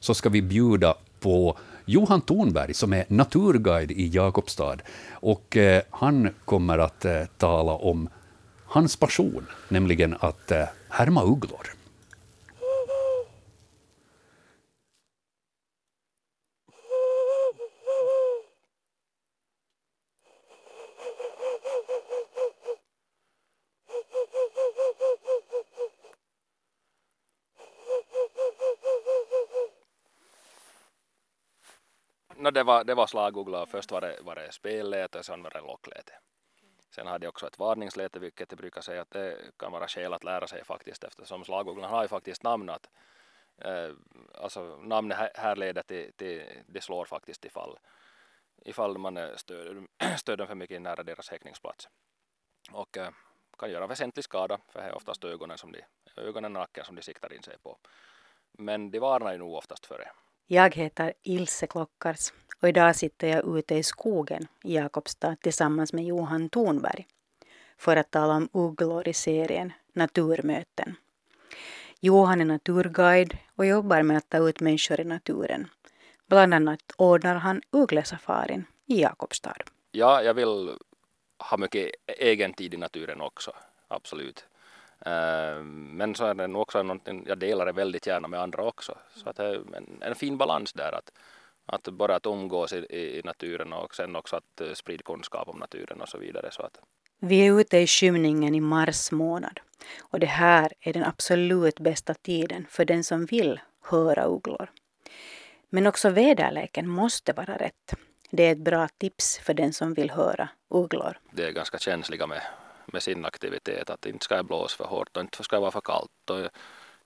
så ska vi bjuda på Johan Thornberg som är naturguide i Jakobstad. Och eh, han kommer att eh, tala om hans passion, nämligen att eh, härma ugglor. No, det, var, det var slagugla. Först var det, var det spelläte och sen var det lockläte. Sen hade jag också ett varningsläte vilket jag brukar säga att det kan vara skäl att lära sig faktiskt eftersom slagugglan har ju faktiskt namn att eh, alltså namnet härleder till, till det slår faktiskt ifall ifall man eh, stöder, stöder för mycket nära deras häckningsplats. Och eh, kan göra väsentlig skada för det är oftast ögonen, som de, ögonen och nacken som de siktar in sig på. Men de varnar ju nog oftast för det. Jag heter Ilse Klockars och idag sitter jag ute i skogen i Jakobstad tillsammans med Johan Thornberg för att tala om ugglor i serien Naturmöten. Johan är naturguide och jobbar med att ta ut människor i naturen. Bland annat ordnar han ugglesafarin i Jakobstad. Ja, jag vill ha mycket egen tid i naturen också, absolut. Eh, men så är det nog också någonting, jag delar det väldigt gärna med andra också. Så att det är en, en fin balans där att, att bara att umgås i, i, naturen och sen också att uh, sprida kunskap om naturen och så vidare. Så att. Vi är ute i skymningen i mars månad och det här är den absolut bästa tiden för den som vill höra ugglor. Men också väderleken måste vara rätt. Det är ett bra tips för den som vill höra ugglor. Det är ganska känsliga med med sin aktivitet. Att inte ska det blåsa för hårt och inte ska det vara för kallt och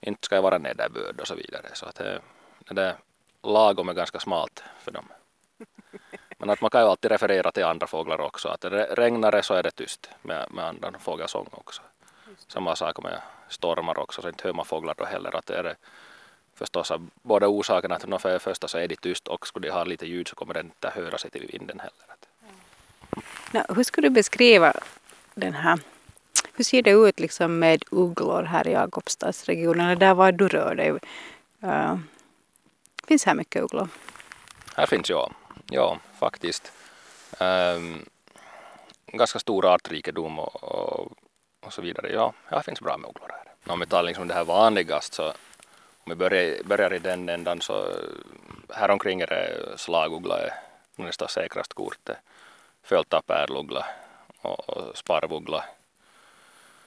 inte ska det vara nederbörd och så vidare. Så att det, det där lagom är ganska smalt för dem. Men att man kan ju alltid referera till andra fåglar också. Att regnar det så är det tyst med, med annan fågelsång också. Samma sak med stormar också, så inte hör man fåglar då heller. Att det är förstås både orsaken att för det första så är det tyst och skulle de ha lite ljud så kommer det inte höra sig till vinden heller. No, hur skulle du beskriva den här hur ser det ut liksom med ugglor här i Jakobstadsregionen, där var du rör dig? Uh, finns här mycket ugglor? Här finns ja, ja faktiskt. Um, ganska stor artrikedom och, och, och, så vidare. Ja, här finns bra med ugglor här. Om vi tar liksom det här vanligast så om vi börjar, börjar i den ändan så häromkring är det slaguggla nästan säkrast kortet. Följt av pärluggla och sparvuggla.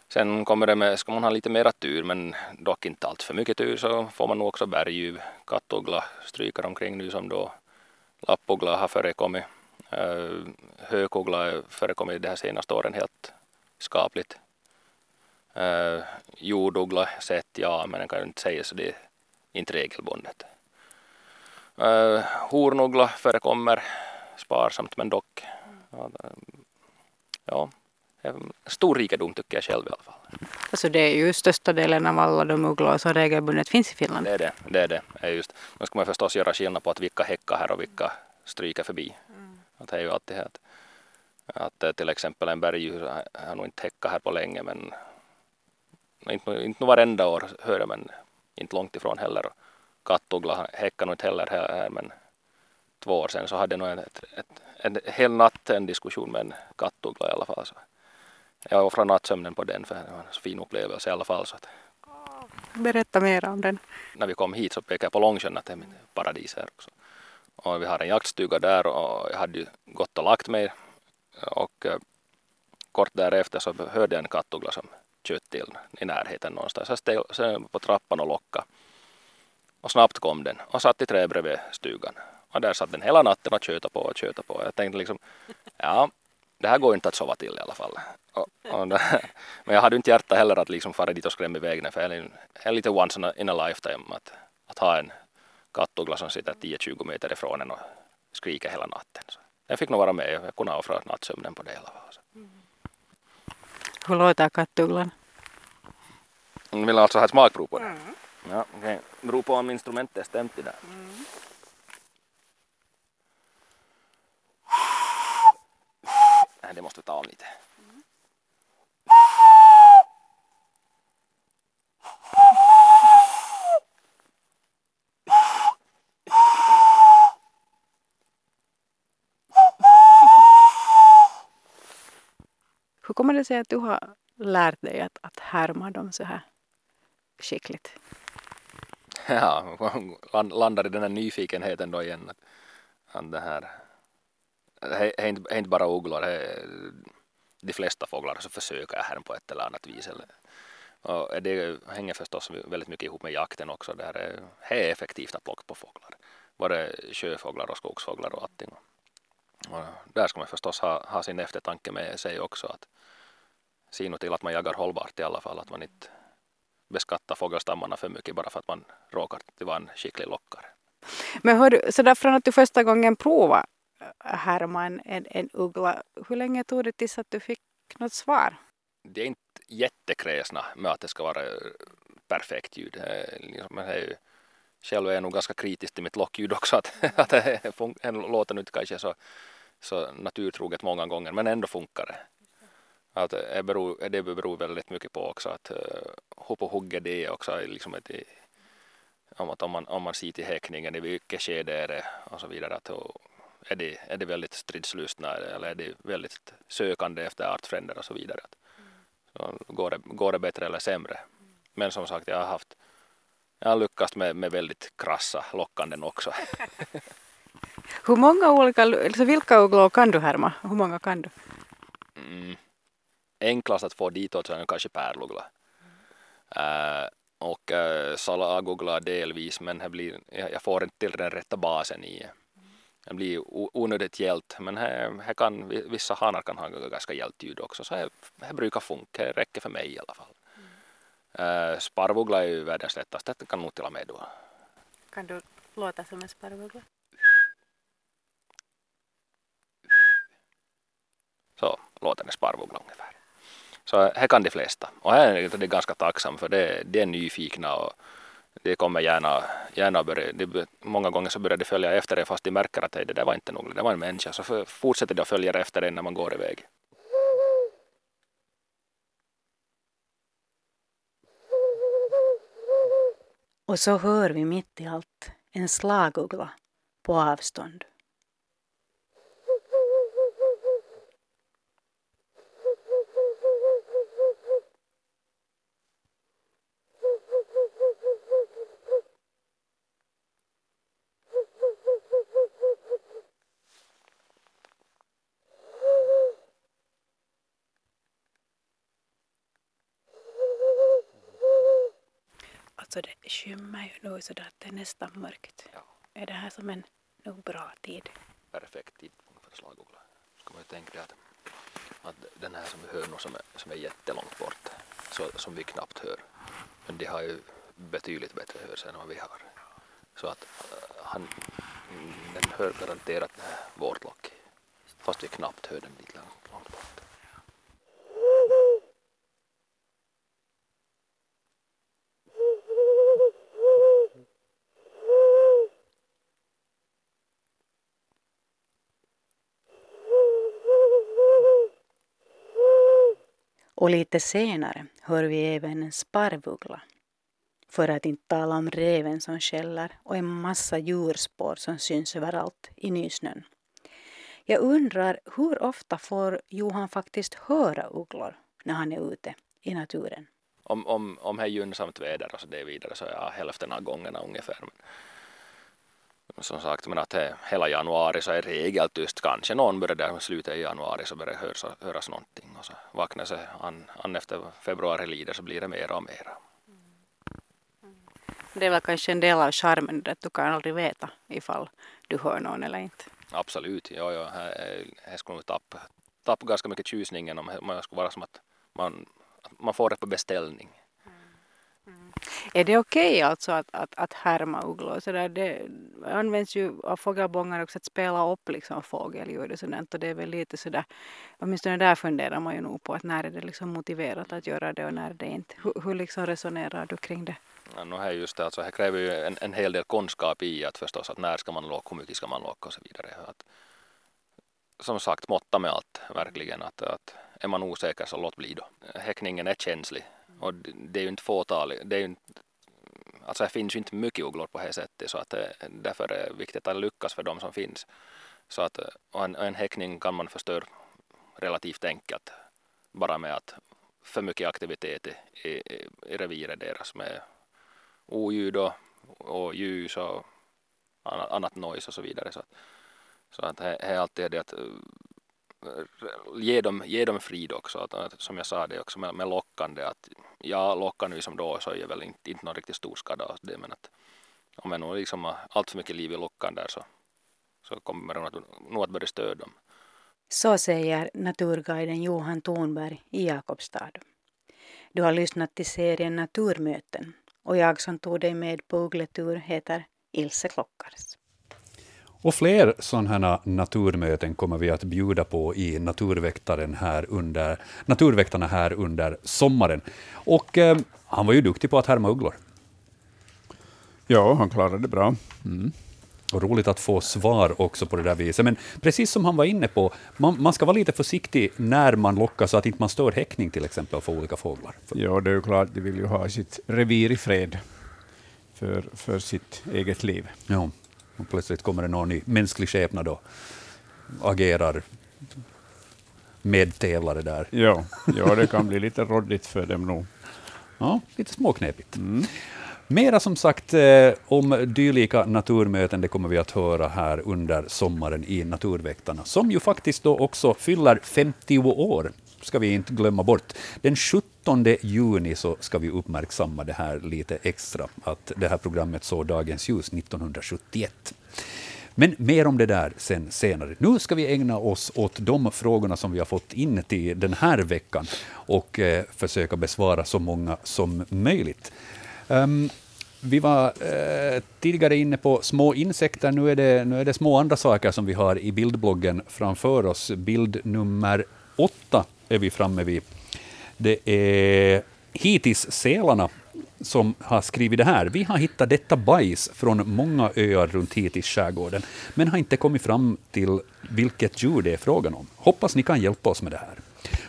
Sen kommer det med, ska man ha lite mera tur men dock inte allt för mycket tur så får man nog också berguv, kattuggla stryker omkring nu som då lappuggla har förekommit. Uh, hökuggla har förekommit de här senaste åren helt skapligt. Eh, uh, jorduggla sett ja men den kan ju inte säga så det är inte regelbundet. Uh, hornuggla förekommer sparsamt men dock. Ja, stor rikedom tycker jag själv i alla fall. Alltså det är ju största delen av alla de ugglor som regelbundet finns i Finland. Det är det. det, är det. är just. Nu ska man förstås göra skillnad på att vilka häckar här och vilka stryker förbi. Mm. Att det är ju alltid att, att eh, till exempel en bergdjur har nog inte häckat här på länge men inte, inte varenda år hör jag men inte långt ifrån heller. Kattuggla häckar nog inte heller här men två år sedan så hade jag nog ett, ett, en hel natt en diskussion med en kattuggla i alla fall. Så jag offrar nattsömnen på den för det var en så fin upplevelse i alla fall. Så att, Berätta mer om den. När vi kom hit så pekade jag på Långsjön att det är paradis här också. Och vi har en jaktstuga där och jag hade ju gått och lagt mig och kort därefter så hörde jag en kattuggla som tjöt till i närheten någonstans. Jag steg på trappan och lockade. Och snabbt kom den och satt i trä bredvid stugan. Och där satt den hela natten och tjötade på och tjötade på. Jag tänkte liksom, ja, det här går inte att sova till i alla fall. Och, och det, men jag hade inte hjärta heller att liksom fara dit och skrämma iväg den, för det är, lite once in a lifetime att, att ha en kattuggla som sitter 10-20 meter ifrån en och skriker hela natten. Så jag fick nog vara med, jag kunde offra nattsömnen på det i alla fall. Hur låter kattugglan? Vill alltså ha ett smakprov på det? Mm. Ja, okej. Okay. Beror på om instrumentet är stämt i det. Mm. Det måste vi ta av lite. Mm. Hur kommer det sig att du har lärt dig att, att härma dem så här skickligt? Ja, landar i den här nyfikenheten då igen. Att det här det är inte, inte bara ugglor, de flesta fåglar så försöker jag på ett eller annat vis. Och det hänger förstås väldigt mycket ihop med jakten också. Det är, är effektivt att locka på fåglar. Både sjöfåglar och skogsfåglar och allting. Och där ska man förstås ha, ha sin eftertanke med sig också. Att se till att man jagar hållbart i alla fall. Att man inte beskattar fågelstammarna för mycket bara för att man råkar vara en skicklig lockare. Men hör du, så där från att du första gången provade härma en, en, en uggla. Hur länge tog det tills att du fick något svar? Det är inte jättekräsna med att det ska vara eh, perfekt ljud. Eh, liksom, själv är jag nog ganska kritisk till mitt lockljud också. Att, att det låter nu inte kanske så, så naturtroget många gånger men ändå funkar det. Att eh, det, beror, det beror väldigt mycket på också att hur på hugget det är också. Liksom ett, om, att om, man, om man ser till häckningen i vilket skede är det och så vidare. Att, är de, är de väldigt stridslystna eller är de väldigt sökande efter artfränder och så vidare. Så går, det, går det bättre eller sämre. Men som sagt, jag har haft jag har lyckats med, med väldigt krassa lockanden också. Hur många olika, alltså vilka ugglor kan du härma? Hur många kan du? Mm. Enklast att få ditåt så är kanske pärluggla. Mm. Uh, och uh, salaguggla delvis men det blir, jag, jag får inte till den rätta basen i det blir onödigt hjält men här, här kan, vissa hanar kan ha ganska hjält ljud också så här, här brukar funka, det räcker för mig i alla fall. Mm. Uh, sparvuggla är ju världens lättaste, det kan nog till och med då. Kan du låta som en sparvuggla? Så låter en sparvuggla ungefär. Så här kan de flesta och här är det ganska tacksam för det, det är nyfikna och de kommer gärna, gärna börja, de, många gånger så börjar de följa efter en fast de märker att det där var inte någon, det var en människa. Så fortsätter de att följa efter en när man går iväg. Och så hör vi mitt i allt en slaguggla på avstånd. Alltså det skymmer ju nu så att det är nästan mörkt. Ja. Är det här som en nog bra tid? Perfekt tidpunkt för slagugla. Ska man ju tänka att, att den här som vi hör nu som är, som är jättelångt bort, så, som vi knappt hör, men de har ju betydligt bättre hörsel än vad vi har. Så att uh, han, den hör garanterat vårt lock, fast vi knappt hör den dit långt bort. Och lite senare hör vi även en sparvuggla. För att inte tala om reven som skäller och en massa djurspår som syns överallt i nysnön. Jag undrar hur ofta får Johan faktiskt höra ugglor när han är ute i naturen? Om, om, om det är gynnsamt väder och så det vidare så ja, hälften av gångerna ungefär. Som sagt, men att det, hela januari så är regel tyst. Kanske någon börjar där slutet i januari så börjar det höras, någonting och så vaknar sig an, an efter februari lider så blir det mera och mera. Det är väl kanske en del av charmen att du kan aldrig veta ifall du hör någon eller inte. Absolut, ja, ja, här skulle nog tappa, tappa ganska mycket tjusningen om man skulle vara som att man, man får det på beställning. Är det okej okay alltså att, att, att härma ugglor? Så där, det används ju av fågelbångar också att spela upp liksom fågelljud och sådant och det är väl lite sådär, åtminstone där funderar man ju nog på att när är det liksom motiverat att göra det och när är det inte. Hur, hur liksom resonerar du kring det? Ja, no, här just det, alltså, här kräver ju en, en hel del kunskap i att förstås att när ska man locka, hur mycket ska man locka och så vidare. Att, som sagt, måtta med allt verkligen. Att, att är man osäker så låt bli då. Häckningen är känslig och det är ju inte fåtal, det är ju inte, alltså det finns ju inte mycket ugglor på det sättet så att eh, därför är det viktigt att lyckas för de som finns. Så att eh, en, en häckning kan man förstöra relativt enkelt bara med att för mycket aktivitet i, i, i reviret deras med oljud och, och ljus och annat, annat noise och så vidare. Så, att, så att det är alltid det att eh, ge dem, ge dem frid också. Att, att, som jag sa det också med, med lockande att ja, lockar nu som då så är väl inte, inte någon riktigt stor skada av det men att om jag nog liksom har allt för mycket liv i luckan där så, så kommer det nog att börja stödja dem. Så säger naturguiden Johan Thornberg i Jakobstad. Du har lyssnat till serien Naturmöten och jag som tog dig med på uggletur heter Ilse Klockars. Och fler sådana här naturmöten kommer vi att bjuda på i Naturväktaren här under, Naturväktarna här under sommaren. Och eh, han var ju duktig på att härma ugglor. Ja, han klarade det bra. Mm. Och roligt att få svar också på det där viset. Men precis som han var inne på, man, man ska vara lite försiktig när man lockar så att inte man stör häckning till exempel för olika fåglar. Ja, det är ju klart, de vill ju ha sitt revir i fred för, för sitt eget liv. Ja. Och plötsligt kommer det någon i mänsklig skepnad och agerar medtävlare där. Ja, ja, det kan bli lite råddigt för dem nog. Ja, lite småknepigt. Mm. Mera som sagt eh, om dylika naturmöten, det kommer vi att höra här under sommaren i Naturväktarna, som ju faktiskt då också fyller 50 år ska vi inte glömma bort. Den 17 juni så ska vi uppmärksamma det här lite extra, att det här programmet såg dagens ljus 1971. Men mer om det där sen senare. Nu ska vi ägna oss åt de frågorna som vi har fått in till den här veckan och eh, försöka besvara så många som möjligt. Um, vi var eh, tidigare inne på små insekter, nu är, det, nu är det små andra saker som vi har i bildbloggen framför oss. Bild nummer åtta är vi framme vid. Det är Hitis-sälarna som har skrivit det här. Vi har hittat detta bajs från många öar runt Hitis-skärgården, men har inte kommit fram till vilket djur det är frågan om. Hoppas ni kan hjälpa oss med det här.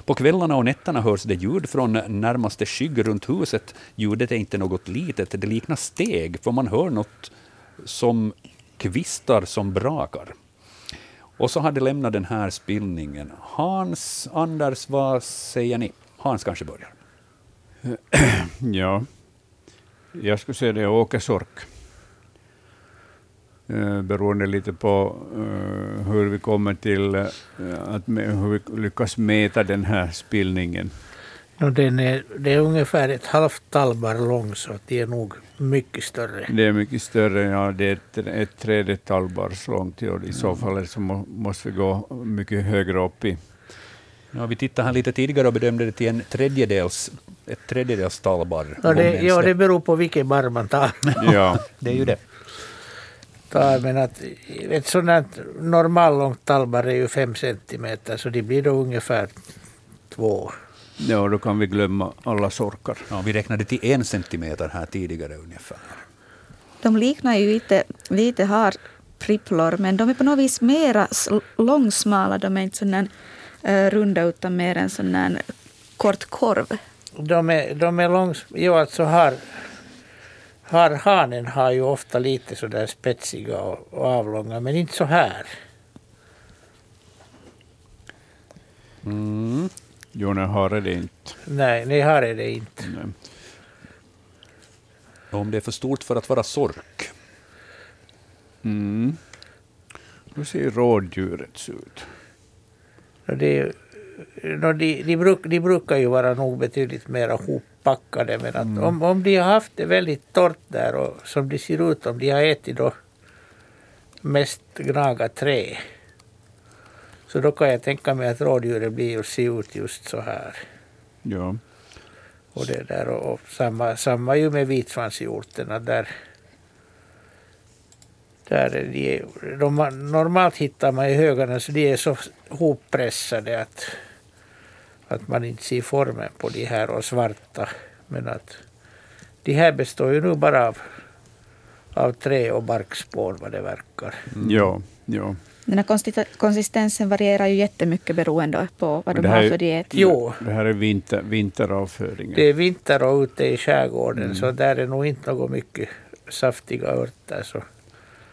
På kvällarna och nätterna hörs det ljud från närmaste skygg runt huset. Ljudet är inte något litet, det liknar steg, för man hör något som kvistar som brakar. Och så hade lämnat den här spillningen. Hans, Anders, vad säger ni? Hans kanske börjar. ja, jag skulle säga det är Åke Sork. Eh, beroende lite på eh, hur vi kommer till eh, att hur vi lyckas mäta den här spillningen. No, den är, det är ungefär ett halvt talbar lång, så det är nog mycket större. Det är mycket större, ja. Det är ett, ett tredje talbars långt. Ja. I så fall så må, måste vi gå mycket högre upp i. Ja, vi tittade här lite tidigare och bedömde det till en tredjedels, ett tredjedels talbar. Ja, det, ja, det beror på vilken bar man tar. ja, det är ju det. Tar, men att ett sådant normallångt talbar är ju fem centimeter, så det blir då ungefär två Ja, då kan vi glömma alla sorkar. Ja, vi räknade till en centimeter här tidigare ungefär. De liknar ju lite, lite harpripplor, men de är på något vis mera långsmala. De är inte sådana uh, runda, utan mer en sån där kort korv. De är, de är långs... Jo, alltså har, har, hanen har ju ofta lite sådär spetsiga och, och avlånga, men inte så här. Mm. Jo, nej, har det inte. Nej, nej har det inte. Nej. Om det är för stort för att vara sork? Mm. Hur ser rådjuret ut? Det, no, de, de, bruk, de brukar ju vara nog betydligt mer hoppackade. Men att Mm. om, om de har haft det väldigt torrt där och som det ser ut om de har ätit då mest gnaga trä. Så då kan jag tänka mig att rådjuret blir ju se ut just så här. Ja. Och det där och, och samma, samma ju med vitsvanshjorten. att Där, där är de, de, normalt hittar man i högarna så de är så hoppressade att, att man inte ser formen på de här och svarta. Men att de här består ju nu bara av, av trä och barkspår vad det verkar. Ja, ja. Den här konsistensen varierar ju jättemycket beroende på vad de har är- för diet. Jo, Det här är vinter, vinteravföringen. det är vinter och ute i skärgården så där är nog inte något mycket saftiga örter. Så.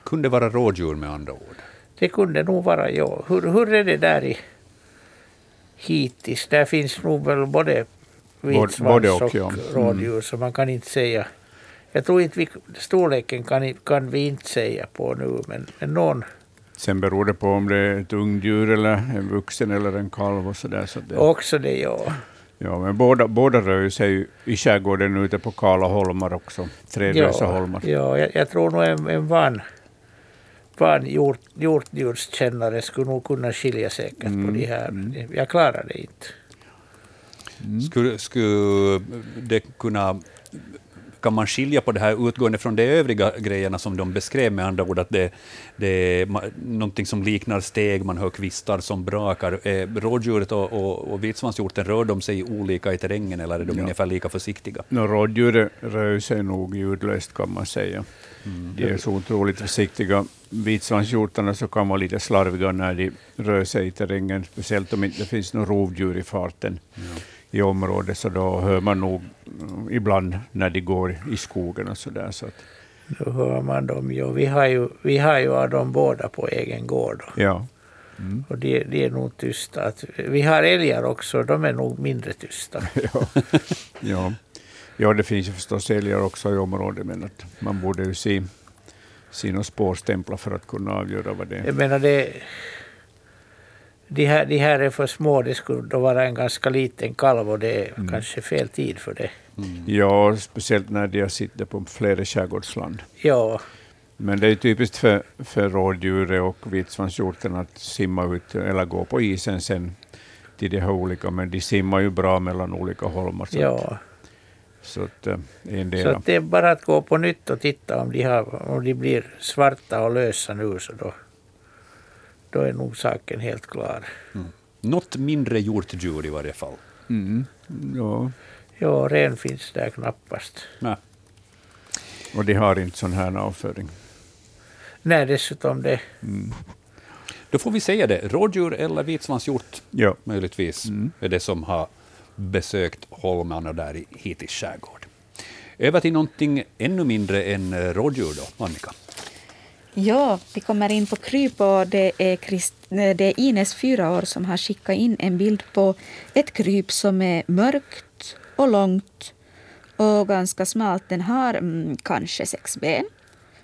Kunde vara rådjur med andra ord. Det kunde nog vara jag. Hur, hur är det där i hittills? Där finns nog väl både både vitsvans och, och ja. rådjur så man kan inte säga. Jag tror inte vi, storleken kan, kan vi inte säga på nu men, men någon, Sen beror det på om det är ett ungdjur eller en vuxen eller en kalv och sådär. Så det, också det ja. ja, men båda, båda rör sig i skärgården ute på kala holmar också. Trädlösa Ja, holmar. ja jag, jag tror nog en, en van, van hjort, hjortdjurskännare skulle nog kunna skilja säkert på Mm, de här. mm. Jag klarar det inte. Skulle, skulle det kunna... Kan man skilja på det här utgående från de övriga grejerna som de beskrev, med andra ord att det, det är någonting som liknar steg, man hör kvistar som brakar. Eh, rådjuret och, och, och vitsvanshjorten, rör de sig olika i terrängen eller är de Ja. ungefär lika försiktiga? No, rådjuret rör sig nog ljudlöst kan man säga. Mm. De är så otroligt försiktiga. Vitsvanshjortarna så kan vara lite slarviga när de rör sig i terrängen, speciellt om inte det finns några rovdjur i farten i området, så då hör man nog mm, ibland när de går i skogen och sådär. Så att, Då hör man dem ju. Vi har ju, vi har ju av dem båda på egen gård. då. ja. Och de, de är nog tysta. Att, vi har älgar också, de är nog mindre tysta. ja. ja. Ja, det finns ju förstås älgar också i området, men att man borde ju se, några spårstämplar för att kunna avgöra vad det är. Jag menar det, de, här, de här är för små, det skulle då vara en ganska liten kalv och det är Mm. kanske fel tid för det. Ja, speciellt när de sitter på flera skärgårdsland. Ja, Men det är typiskt för, för rådjuret och vitsvanshjorten att simma ut eller gå på isen sen till de här olika, men de simmar ju bra mellan olika holmar. Så att, ja. så att eh, Så att det är bara att gå på nytt och titta om de, har, om de blir svarta och lösa nu så då, då är nog saken helt klar. Något mindre hjortdjur i varje fall. Mm, ja. Ja, ren finns där knappast. Nej. Och de har inte sån här avföring. Nej, dessutom det. Mm. Då får vi säga det. Rådjur eller vitsvanshjort Ja. möjligtvis Mm. är det som har besökt holmarna där i Hitis skärgård. Över till någonting ännu mindre än rådjur då, Annika. Ja, vi kommer in på kryp och det är, Christ, det är Ines, fyra år, som har skickat in en bild på ett kryp som är mörkt och långt och ganska smalt. Den har mm, kanske sex ben.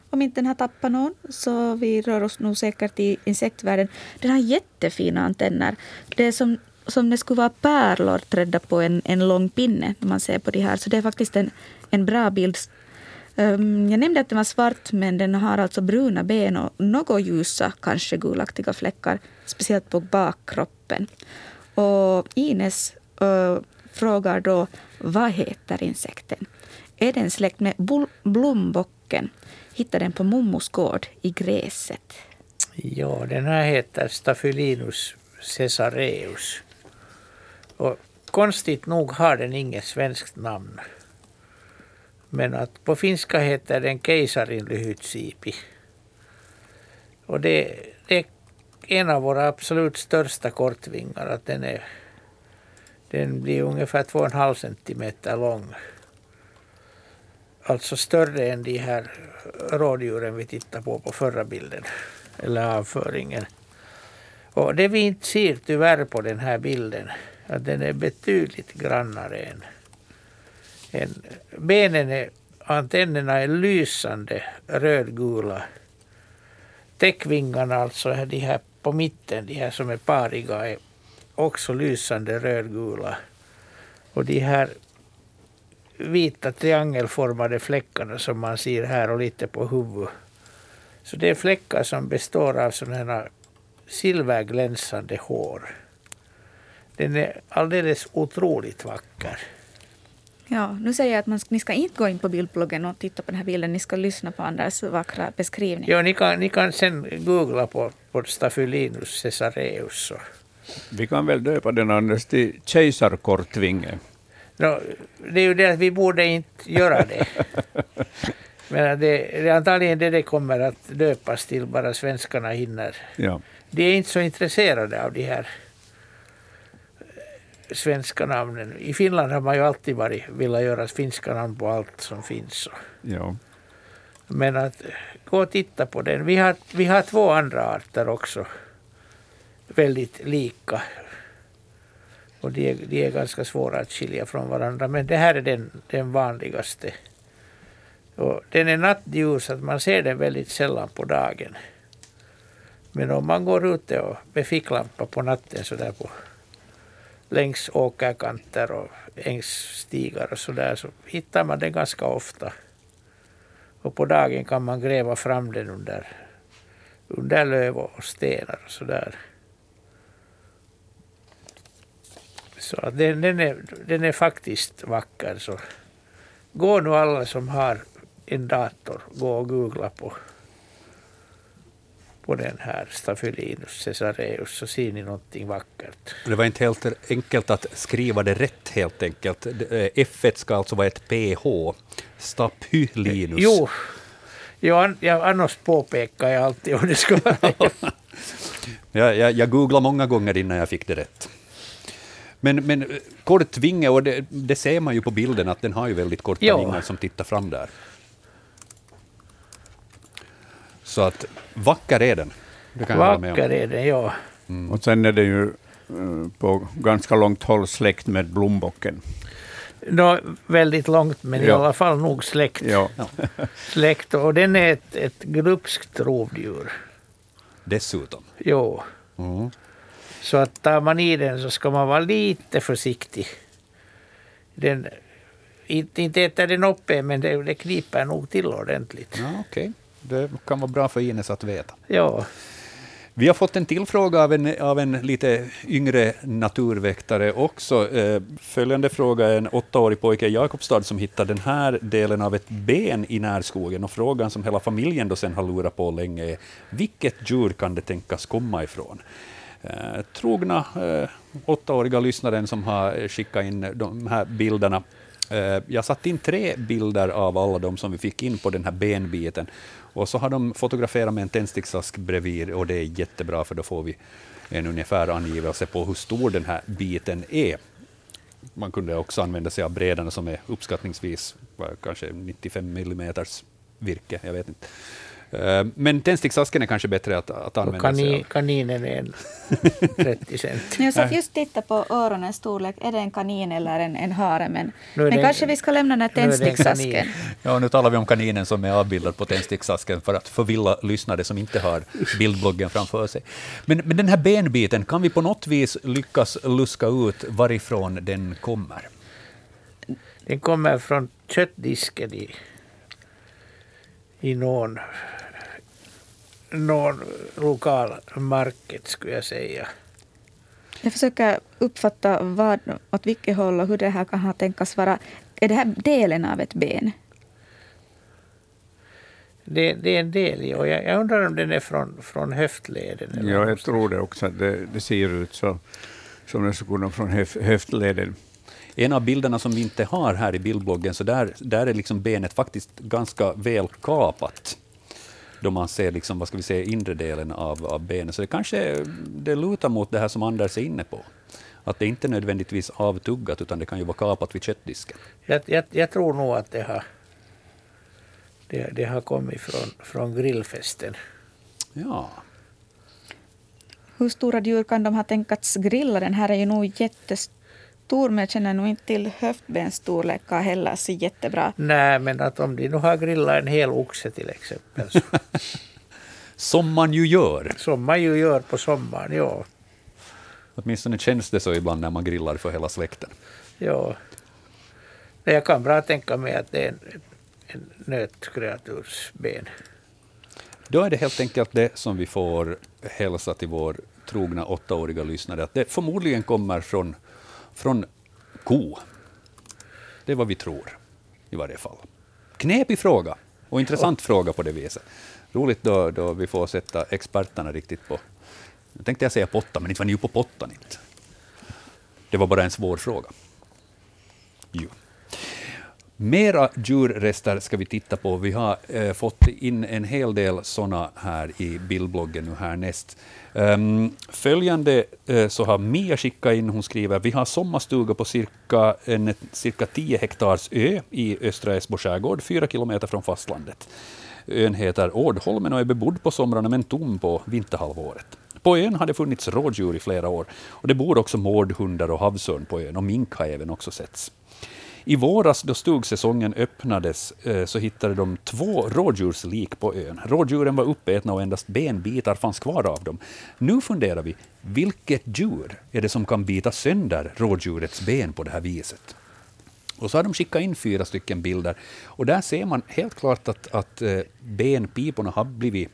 Om inte den har tappat någon, så vi rör oss nog säkert i insektvärlden. Den har jättefina antenner. Det är som, som det skulle vara pärlor trädda på en, en lång pinne när man ser på de här. Så det är faktiskt en, en bra bild. Ehm, jag nämnde att den var svart, men den har alltså bruna ben och något ljusa, kanske gulaktiga fläckar, speciellt på bakkroppen. Och Ines eh, frågar då, vad heter insekten? Är den släkt med blombocken? Hittar den på Mommos gård i gräset. Ja, den här heter Staphylinus caesareus. Och konstigt nog har den inget svenskt namn. Men att på finska heter den keisarinlyhytsiipi. Och det, det är en av våra absolut största kortvingar. Att den, är, den blir ungefär 2,5 centimeter lång. Alltså större än de här rådjuren vi tittade på på förra bilden. Eller avföringen. Och det vi inte ser tyvärr på den här bilden, att den är betydligt grannare än, än benen är, antennerna är lysande rödgula täckvingarna, alltså de här på mitten, de här som är pariga, är också lysande rödgula. Och de här vita triangelformade fläckarna som man ser här och lite på huvudet. Så det är fläckar som består av sådana här silverglänsande hår. Den är alldeles otroligt vacker. Ja, nu säger jag att man, ni ska inte gå in på bildbloggen och titta på den här bilden. Ni ska lyssna på Anders vackra beskrivning. Ja, ni kan, ni kan sen googla på, på Staphylinus caesareus. Vi kan väl döpa den Anders till kejsarkortvinge. No, det är ju det att vi borde inte göra det. Men det, det är antagligen det det kommer att döpas till, bara svenskarna hinner. Ja. De är inte så intresserade av de här svenska namnen. I Finland har man ju alltid varit, velat göra finska namn på allt som finns. Ja. Men att gå och titta på den. Vi har, vi har två andra arter också. Väldigt lika. Och de är, de är ganska svåra att skilja från varandra. Men det här är den, den vanligaste. Och den är nattljus, att man ser den väldigt sällan på dagen. Men om man går ute och med ficklampa på natten så där på längs åkerkanter och ängsstigar och så där så hittar man den ganska ofta. Och på dagen kan man gräva fram den under, under löv och stenar och så där. Så den, den, är, den är faktiskt vacker. Så gå nu alla som har en dator, gå och googla på, på den här Staphylinus caesareus så ser ni någonting vackert. Det var inte helt enkelt att skriva det rätt helt enkelt. F1 ska alltså vara ett PH. Staphylinus. Jo, jo jag, annars påpekar jag alltid om det ska vara jag, jag, jag googlade många gånger innan jag fick det rätt. Men, men kort vinge, och det, det, ser man ju på bilden att den har ju väldigt korta Jo. vingar som tittar fram där. Så att vacker är den. Det kan jag hålla med om. Vacker är den, ja. Och sen är det ju eh, på ganska långt håll släkt med blombocken. Nå, väldigt långt, men i Ja. alla fall nog släkt. Ja. släkt. Och den är ett, ett glupskt rovdjur. Dessutom. Jo. Mm. Så att tar man i den så ska man vara lite försiktig. Den, inte, inte äter den upp en, men det, det kniper nog till ordentligt. Ja, Okej, det kan vara bra för Ines att veta. Ja. Vi har fått en till fråga av en, av en lite yngre naturväktare också. Eh, följande fråga är en åttaårig pojke i Jakobstad som hittade den här delen av ett ben i närskogen. Och frågan som hela familjen då sen har lurat på länge är vilket djur kan det tänkas komma ifrån? Eh, trogna eh, åttaåriga lyssnaren som har skickat in de här bilderna Eh, jag satte in tre bilder av alla de som vi fick in på den här benbiten. Och så har de fotograferat med en tändsticksask bredvid och det är jättebra för då får vi en ungefär angivelse på hur stor den här biten är. Man kunde också använda sig av brädorna som är uppskattningsvis kanske 95 millimeters virke, jag vet inte. Eh, Men tändsticksasken är kanske bättre att, att Och använda sig av. kaninen är en 30 cent. Jag satt just titta på öronens storlek. Är det en kanin eller en, en hare? Men, men det- kanske vi ska lämna den här en tändsticksasken. kanin. Ja, nu talar vi om kaninen som är avbildad på tändsticksasken för att förvilla lyssnare som inte har bildbloggen framför sig. Men, men den här benbiten, kan vi på något vis lyckas luska ut varifrån den kommer? Den kommer från köttdisken i, i någon, någon lokal market, skulle jag säga. Jag försöker uppfatta vad, åt vilket håll och hur det här kan ha tänkas vara. Är det här delen av ett ben? Det, det är en del, ja. jag, jag undrar om den är från, från höftleden. eller Ja, jag någonstans. tror det också. Det, det ser ut så, som det skulle komma från höf, höftleden. En av bilderna som vi inte har här i bildbloggen, så där, där är liksom benet faktiskt ganska väl kapat. Då man ser liksom, vad ska vi säga, inre delen av, av benet. Så det kanske det lutar mot det här som Anders är inne på. Att det inte är nödvändigtvis avtuggat, utan det kan ju vara kapat vid köttdisken. Jag, jag, jag tror nog att det har, det, det har kommit från, från grillfesten. Ja, Hur stora djur kan de ha tänkats grilla? Den här är ju nog jättestor, men jag känner nog inte till höftbensstorlekar heller så jättebra. Nej, men att om de nu har grillat en hel oxe till exempel. Så, Som man ju gör. Som man ju gör på sommaren, ja. Åtminstone känns det så ibland när man grillar för hela släkten. ja. Nej, Jag kan bra tänka mig att det är en, en nötkreatursben. Då är det helt enkelt det som vi får hälsa till vår trogna åttaåriga lyssnare, att det förmodligen kommer från, från ko. Det är vad vi tror, i varje fall. Knepig fråga, och intressant fråga på det viset. Roligt då, då vi får sätta experterna riktigt på... Nu tänkte jag säga potta, men inte var ni ju på pottan inte. Det var bara en svår fråga. Jo. Mera djurrester ska vi titta på. Vi har eh, fått in en hel del sådana här i bildbloggen nu härnäst. Um, följande eh, så har Mia skickat in, hon skriver, vi har sommarstuga på cirka, en, cirka 10 hektars ö i östra Esbo skärgård, fyra kilometer från fastlandet. Ön heter Årdholmen och är bebodd på somrarna men tom på vinterhalvåret. På ön har det funnits rådjur i flera år och det bor också mårdhundar och havsörn på ön och mink har även också setts. I våras då stugsäsongen öppnades eh, så hittade de två rådjurslik på ön. Rådjuren var uppätna och endast benbitar fanns kvar av dem. Nu funderar vi, vilket djur är det som kan bita sönder rådjurets ben på det här viset? Och så har de skickat in fyra stycken bilder. Och där ser man helt klart att, att eh, benpiporna har blivit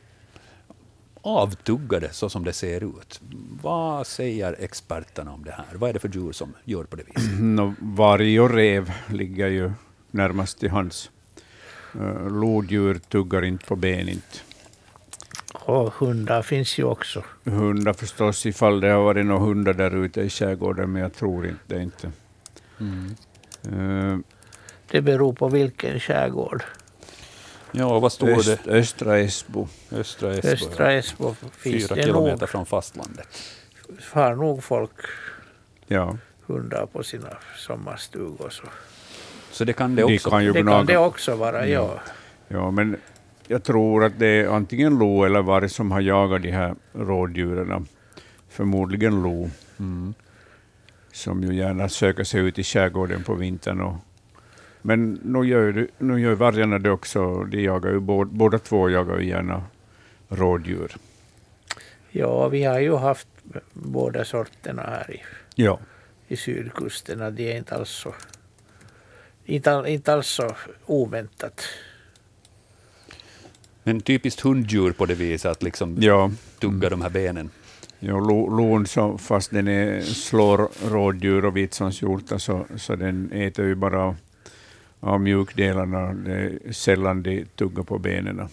avtuggade så som det ser ut. Vad säger experterna om det här? Vad är det för djur som gör på det viset? Nå, varg och rev ligger ju närmast till hands. Uh, lodjur tuggar inte på ben. Inte. Och hundar finns ju också. Hundar förstås, ifall det har varit några hundar där ute i skärgården, men jag tror inte det. Inte. Uh, Det beror på vilken skärgård. Ja, vad står öst, det? östra Esbo. Östra Esbo. Östra Esbo finns Fyra det kilometer nog, från fastlandet. har nog folk Ja, hundar på sina sommarstugor. Så. Så det kan det de också. kan ju Det kan det också vara, ja. Ja, men jag tror att det är antingen lo eller varg som har jagat de här rådjuren. Förmodligen lo, Mm. som ju gärna söker sig ut i skärgården på vintern. Och, men nu gör, det- nu gör vargarna det också. De jagar ju, båda, båda två jagar ju gärna rådjur. Ja, vi har ju haft båda sorterna här i, Ja. i sydkusten. De är inte alls så, inte, inte alls så oväntat. Men typiskt hunddjur på det viset, att liksom Ja, tugga de här benen. ja lo, lon, så, fast den är, slår rådjur och vitsvanshjortar så, så den äter ju bara av, mjukdelarna. Det är sällan de tuggar på benen.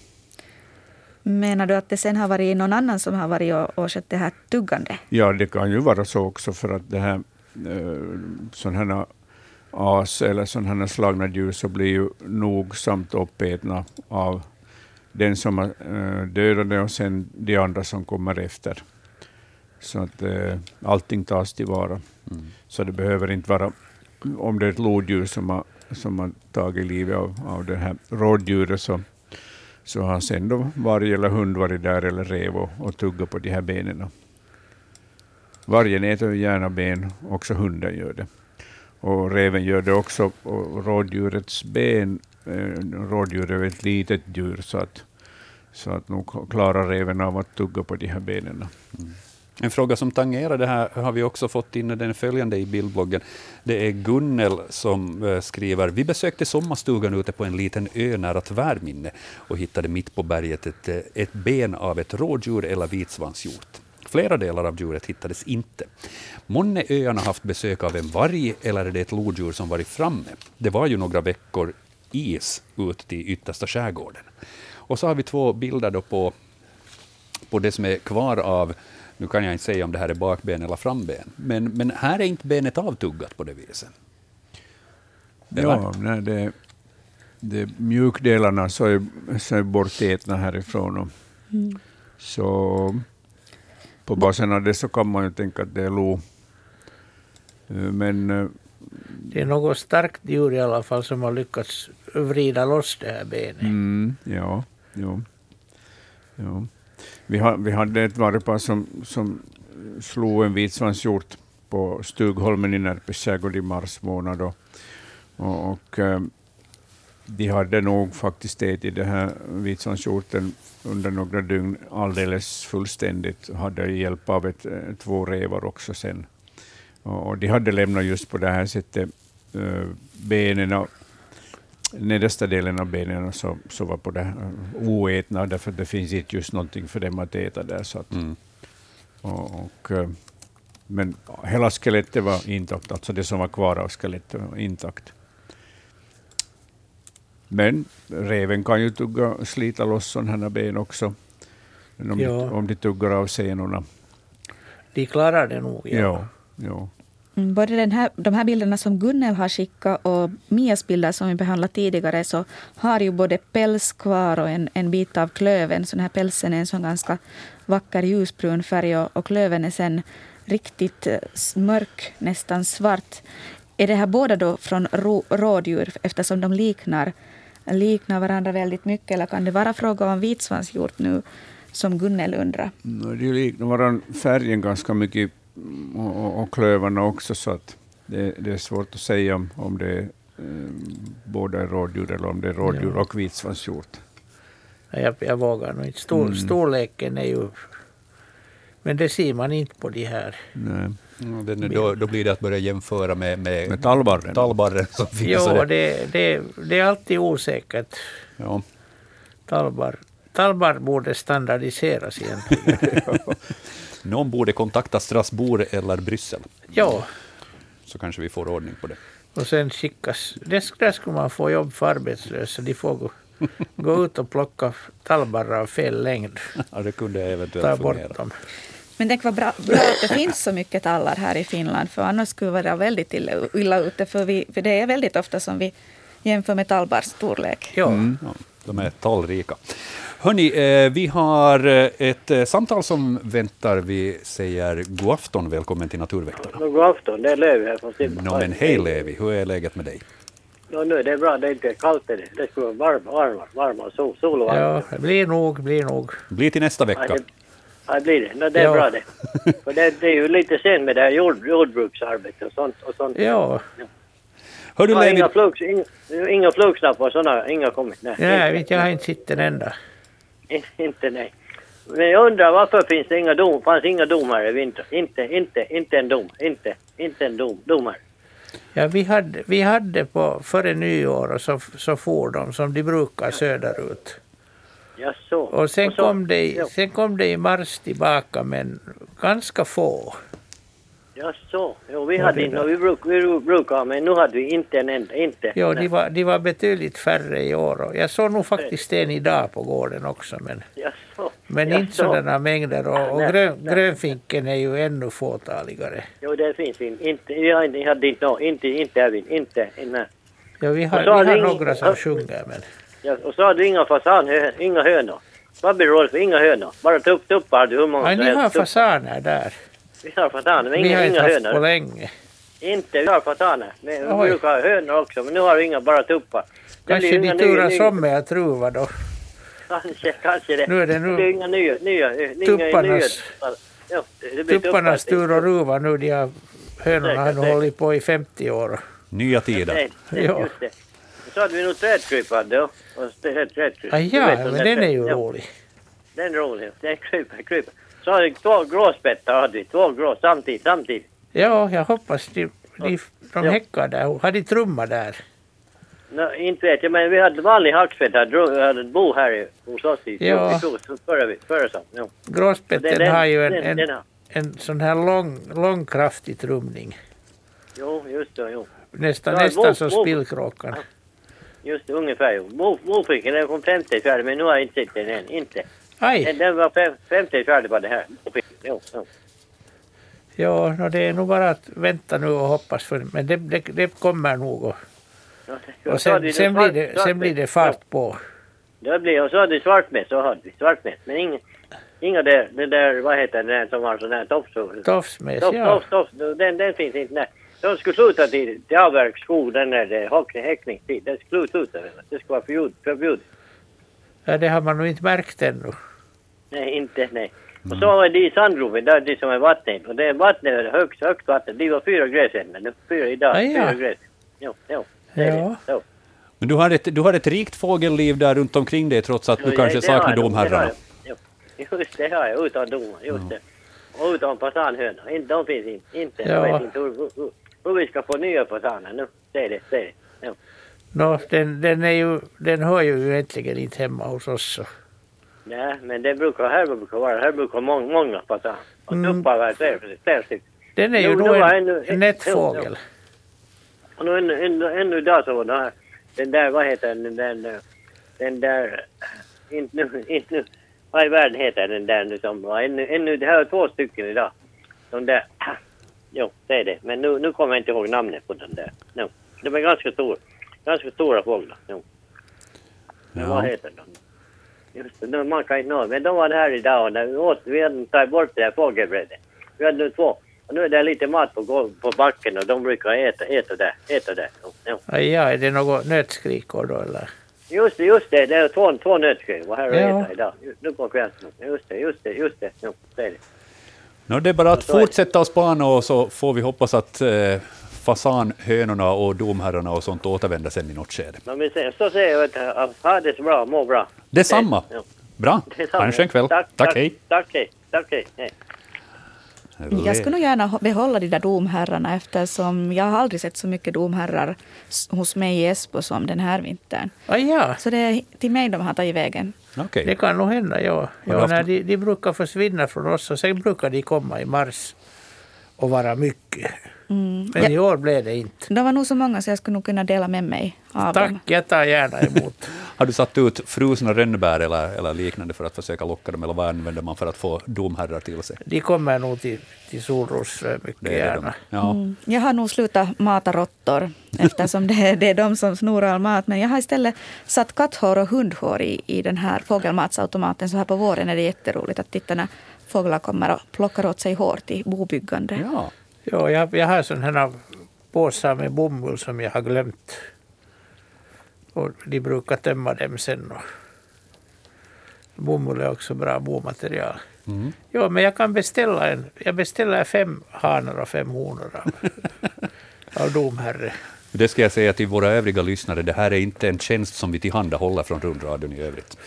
Menar du att det sen har varit någon annan som har varit och, och skött det här tuggande? Ja, det kan ju vara så också för att det här eh, sådana här as eller sådana här slagna djur så blir ju nogsamt uppätna av den som har eh, dödat det och sen de andra som kommer efter. Så att eh, allting tas tillvara. Mm. Så det behöver inte vara, om det är ett lodjur som har, som har tagit livet av, av det här rådjuret så, så har sen då varg eller hund varit där eller rev och, och tuggat på de här benen. Vargen äter ju gärna ben, också hunden gör det. Och reven gör det också. Och rådjurets ben, eh, rådjur är ett litet djur så att, så att nog klarar reven av att tugga på de här benen. Mm. En fråga som tangerar det här har vi också fått in, den följande i bildbloggen. Det är Gunnel som eh, skriver, vi besökte sommarstugan ute på en liten ö nära Tvärminne och hittade mitt på berget ett, eh, ett ben av ett rådjur eller vitsvanshjort. Flera delar av djuret hittades inte. Månne öarna haft besök av en varg eller är det ett lodjur som varit framme? Det var ju några veckor is ut till yttersta skärgården. Och så har vi två bilder då på på det som är kvar av, nu kan jag inte säga om det här är bakben eller framben, men, men här är inte benet avtuggat på det viset. Eller? Ja, nej, det, det mjukdelarna så är, så är bortätna härifrån. Och, Så på basen av det så kan man ju tänka att det är lo. Eh, Men eh, Det är något starkt djur i alla fall som har lyckats vrida loss det här benet. Mm, ja, jo. Ja. Vi, har, vi hade ett vargpar som, som slog en vitsvanshjort på Stugholmen i Närpes skärgård i mars månad. Och, och, och, eh, de hade nog faktiskt ätit den här vitsvanshjorten under några dygn alldeles fullständigt, hade hjälp av ett, eh, två revar också sen. Och de hade lämnat just på det här sättet eh, benen nedersta delen av benen så, så var på det oätna, därför att det finns inte just någonting för dem att äta där. Så att, mm. och, och, men hela skelettet var intakt, alltså det som var kvar av skelettet var intakt. Men reven kan ju tugga, slita loss sådana ben också, om, ja. de, om de tuggar av senorna. De klarar det nog. Ja. ja, ja. Mm, både den här, de här bilderna som Gunnel har skickat och Mias bilder som vi behandlade tidigare så har ju både päls kvar och en, en bit av klöven. Så den här pälsen är en sån ganska vacker ljusbrun färg och, och klöven är sen riktigt eh, mörk, nästan svart. Är det här båda då från ro, rådjur eftersom de liknar, liknar varandra väldigt mycket eller kan det vara fråga om vitsvanshjort nu som Gunnel undrar? No, de liknar varandra färgen ganska mycket och, och klövarna också, så att det, det, är svårt att säga om, om det är eh, båda rådjur eller om det är rådjur ja. och vitsvanshjort. Jag, jag vågar nog inte. Stor, mm. Storleken är ju... Men det ser man inte på de här. Nej. Mm, den, då, då, blir det att börja jämföra med, med, med tallbarren. tallbarren som finns. Jo, det, det, det är alltid osäkert. Ja. Tallbar, tallbar borde standardiseras egentligen. Någon borde kontakta Strasbourg eller Bryssel. Ja. Så kanske vi får ordning på det. Och sen skickas... Där skulle man få jobb för arbetslösa. De får gå, gå ut och plocka tallbarrar av fel längd. Ja, det kunde eventuellt fungera. Dem. Men det var bra, bra att det finns så mycket tallar här i Finland, för annars skulle vi vara väldigt illa, illa ute. För, vi, för det är väldigt ofta som vi jämför med tallbars storlek. Ja. Mm. ja de är talrika. Hörni, eh, vi har eh, ett eh, samtal som väntar. Vi säger god afton, välkommen till Naturväktarna. God afton, det är Levi här från Simba. No, men hej Levi, hur är läget med dig? Ja, nu är det bra, det är inte kallt. Det, det skulle vara varmt, varmt, varmt, sol, sol och varmt. Ja, det blir nog, blir nog. Blir till nästa vecka. Ja, det, ja, blir det. No, det är ja. bra det. För det, det är ju lite sent med det här jord, jordbruksarbetet och sånt. Och sånt. Ja. ja. Hör du, ja, Levi... Inga, flux, inga, inga flugslappar sådana, inga kommit. Nej, nej jag har inte sett en enda. inte nej. Men jag undrar varför finns det inga dom, fanns inga domare i vinter? Inte, inte, inte en dom, inte, inte en dom, domare. Ja, vi hade, vi hade på, före nyår och så, så for de som de brukar söderut. Ja, så. Och sen, och så, kom det, ja. sen kom det i mars tillbaka men ganska få. Ja, så. Jo, vi hade inte, vi, bruk, vi brukar men nu hade vi inte en enda, inte. Jo, de var, de var betydligt färre i år. Jag såg nog faktiskt en idag på gården också. Men, ja, så. men ja, inte så. sådana mängder. Och, och grön, grönfinken är ju ännu fåtaligare. Jo, det finns inte. Vi hade inte, no, inte, inte, Erwin, inte, inte. Ja, vi har, vi har några som sjunger men. Ja, och så har du inga fasan, inga hönor. Vad blir det för inga hönor? Bara tupp, tuppar du hur många? Ja, ni har fasaner där. Vi har fasaner, men inga, inga hönor. Vi har inte haft på länge. Inte, vi har fasaner. Men vi brukar ha hönor också, men nu har vi inga, bara tuppar. Kanske de turas om med att truva då? Kanske, kanske det. Nu är det nu... Det är inga nya, nya, nya tupparnas, ja, tupparnas tur att ruva nu. De har, hönorna har nu hållit på i 50 år. Nya tider. Det, det, ja. just det. Så hade vi nog trädkrypare då. Ah, ja, men den är ju rolig. Den är rolig. Den kryper, kryper. Så hade vi två gråspettar hade vi, två grå samtidigt. samtidigt. Ja, jag hoppas de, de, de häckar där. Har de trumma där? No, inte vet jag, men vi hade vanlig hackspett här. Vi hade ett bo här hos oss i ja. förra, förra ja. Gråspetten har ju en, den, en, den en sån här lång, lång kraftig trumning. Jo, just det. Jo. Nästan, ja, nästan som spillkråkan. Just det, ungefär. Den kom femte fjärde, men nu har jag inte sett den än. Inte. Aj. Den, den var fem, femte fjärde på det här. Jo, jo. Ja, no, det är nog bara att vänta nu och hoppas för men det, det, det kommer nog. Och, och sen, sen, blir det, sen blir det fart på. Det blir, och så hade vi svartmäss, så hade vi svartmäss. Men inga, inga där, den där, vad heter den som har sån här tofs? Tofsmäss, tofs, ja. Tofs, tofs, den, den finns inte. Nej. De skulle sluta till, till avverkskog, den där häckningstid. Den skulle sluta. Det skulle vara förbjudet. Ja, det har man nog inte märkt ännu. Nej, inte, nej. Mm. Och så var det i sandgroven, där det som är vattnet. Och det är vattnet, högst, högt vatten. Det var fyra gräsämnen. Fyra idag, ah, ja. fyra gräs. Jo, jo. Ja. Så. Men du har, ett, du har ett rikt fågelliv där runt omkring dig trots att du Jo, kanske det- det har saknar det har domherrarna. Jo, Just det har jag, utan domar. Just det. Och utan fasanhönor. Inte- De finns inte. inte. Ja. Jag vet inte hur, hur, hur vi ska få nya fasaner nu. Säg det, säg det. Nå, den, den, är ju, den hör ju egentligen inte hemma hos oss. Så. Nej, men det brukar, här brukar vara, här brukar många, många fasaner. Och Mm. tuppar var stycken. Den är ju Jo, då var en, en nättfågel. Och nu, ännu, ännu, ännu idag så var den här, den där, vad heter den, den, den där, inte nu, inte nu, vad i världen heter den där nu som var ännu, ännu, det här är två stycken idag. De där, jo, det är det. Men nu, nu kommer jag inte ihåg namnet på den där. No. De är ganska stora, ganska stora fåglar. No. Men vad heter de? Just det, man kan inte nå, men de var här idag och när vi åt, vi hade tagit bort det där fågelbrädet. Vi hade nu två. Och nu är det lite mat på, på backen och de brukar äta, äta där, äta där. Jo, jo. Ja, är det något nötskrikor då eller? Just det, just det. Det är två, två var här och Ja. äta idag. Nu på kvällen. Just det, just det, just det. Jo, det är det. Nå, det är bara att det. fortsätta att spana och så får vi hoppas att eh, fasanhönorna och domherrarna och sånt återvänder sen i något skede. Men vi så säger jag att ha det så bra, må bra. Detsamma. Bra, detsamma. ha en skön kväll. Tack, tack hej. Tack, hej. Tack, hej. hej. Jag skulle nog gärna behålla de där domherrarna eftersom jag har aldrig sett så mycket domherrar hos mig i Esbo som den här vintern. Aj, ja, Så det är till mig de har tagit vägen. Okej. det kan nog hända. Ja. Ja, när de, de brukar försvinna från oss och sen brukar de komma i mars och vara mycket. Mm. Men i år blev det inte. De var nog så många så jag skulle nog kunna dela med mig av Tack, dem. jag tar gärna emot. Har du satt ut frusna rönnbär eller, eller liknande för att försöka locka dem, eller vad använder man för att få domherrar till sig? De kommer nog till, till Solrosström mycket Det är det gärna. de. Ja. Mm. Jag har nog slutat mata råttor eftersom det är, det är de som snor all mat. Men jag har istället satt katthår och hundhår i, i den här fågelmatsautomaten. Så här på våren är det jätteroligt att titta när fåglar kommer och plockar åt sig hår till bobyggande. Ja. Ja, jag, jag har sådana här påsar med bomull som jag har glömt. Och de brukar tömma dem sen. Och bomull är också bra bomaterial. Mm. Ja, men jag kan beställa en. Jag beställer fem hanar och fem honor av, av domherre. Det ska jag säga till våra övriga lyssnare, det här är inte en tjänst som vi tillhandahåller från rundradion i övrigt.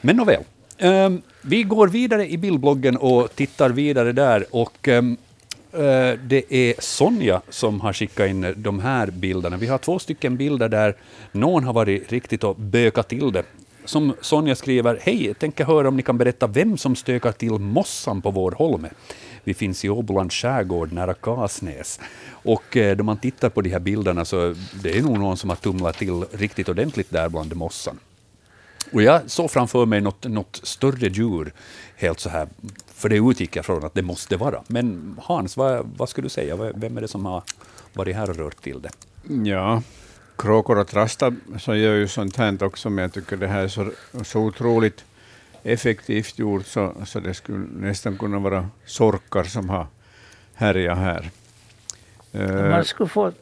Men nåväl, um, vi går vidare i bildbloggen och tittar vidare där. Och um, eh, Eh, det är Sonja som har skickat in de här bilderna. Vi har två stycken bilder där någon har varit riktigt och bökat till det. Som Sonja skriver, hej, jag tänker höra om ni kan berätta vem som stökar till mossan på vår holme. Vi finns i Åbolands skärgård nära Kasnäs. Och eh, då man tittar på de här bilderna så det är nog någon som har tumlat till riktigt ordentligt där bland mossan. Och jag såg framför mig något, något större djur, helt så här, för det utgick jag från att det måste vara. Men Hans, vad, vad skulle du säga? Vem är det som har varit här och rört till det? Ja, kråkor och trastar så gör ju sånt här också, men jag tycker det här är så, så otroligt effektivt gjort så, så det skulle nästan kunna vara sorkar som har härjat här. Eh, Man skulle få,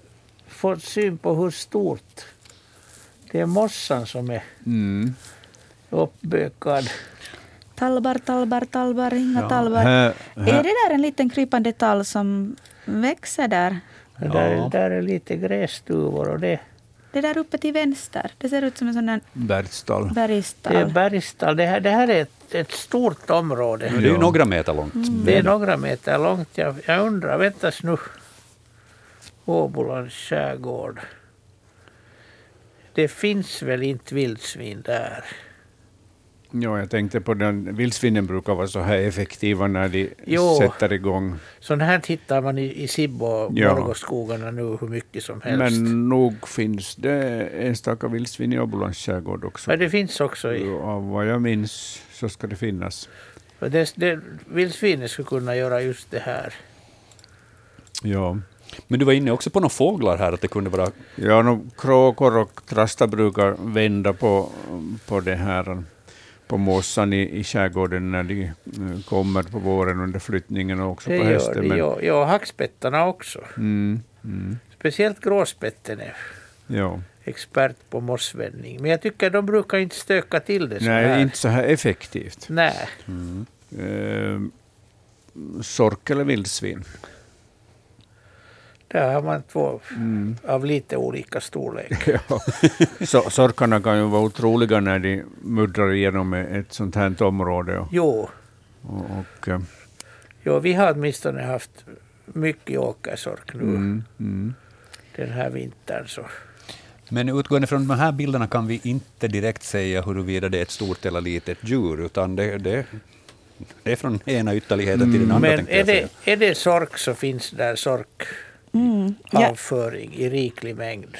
få syn på hur stort det är mossan som är mm. uppbökad. Talbar, talbar, talbar, inga talbar. här, Är här, det där en liten krypande tall som växer där? Det Där, Ja. där är lite grässtuvor och det, Det där uppe till vänster. Det ser ut som en sån där Bergstall. det är bergstall. bergstall. Det här, det här är ett, ett stort område. Det är ju några meter långt. Det är några meter långt. Jag, jag undrar, väntas nu. Åbolands skärgård. Det finns väl inte vildsvin där? Ja, jag tänkte på den, vildsvinen brukar vara så här effektiva när de Jo. sätter igång. Sånt här hittar man i, i Sibbo och Ja. Nu hur mycket som helst. Men nog finns det enstaka vildsvin i Åbolands skärgård också. Men det finns också i... Av vad jag minns så ska det finnas. Det, det, vildsvinet skulle kunna göra just det här. Ja. Men du var inne också på några fåglar här, att det kunde vara... Ja, no, kråkor och trastar brukar vända på, på det här på mossan i, i skärgården när de eh, kommer på våren under flyttningen och också Det på gör hösten. men- Ja, ja, hackspettarna också. Mm, mm, Speciellt gråspetten är ja. expert på mossvändning. Men jag tycker de brukar inte stöka till det så Nej, här. inte så här effektivt. Nej. Eh, sork eller vildsvin? Där har man två av lite olika storlek. Ja. Så, sorkarna kan ju vara otroliga när de muddrar igenom ett sånt här område. Och, Jo, och, och, eh, jo, vi har åtminstone haft mycket åkersork nu mm, mm. den här vintern. Så. Men utgående från de här bilderna kan vi inte direkt säga huruvida det är ett stort eller litet djur, utan det, det, det är från ena ytterligheten till den andra. Men tänkte är det, är det sork så finns där Mm. Ja, sorkavföring i riklig mängd.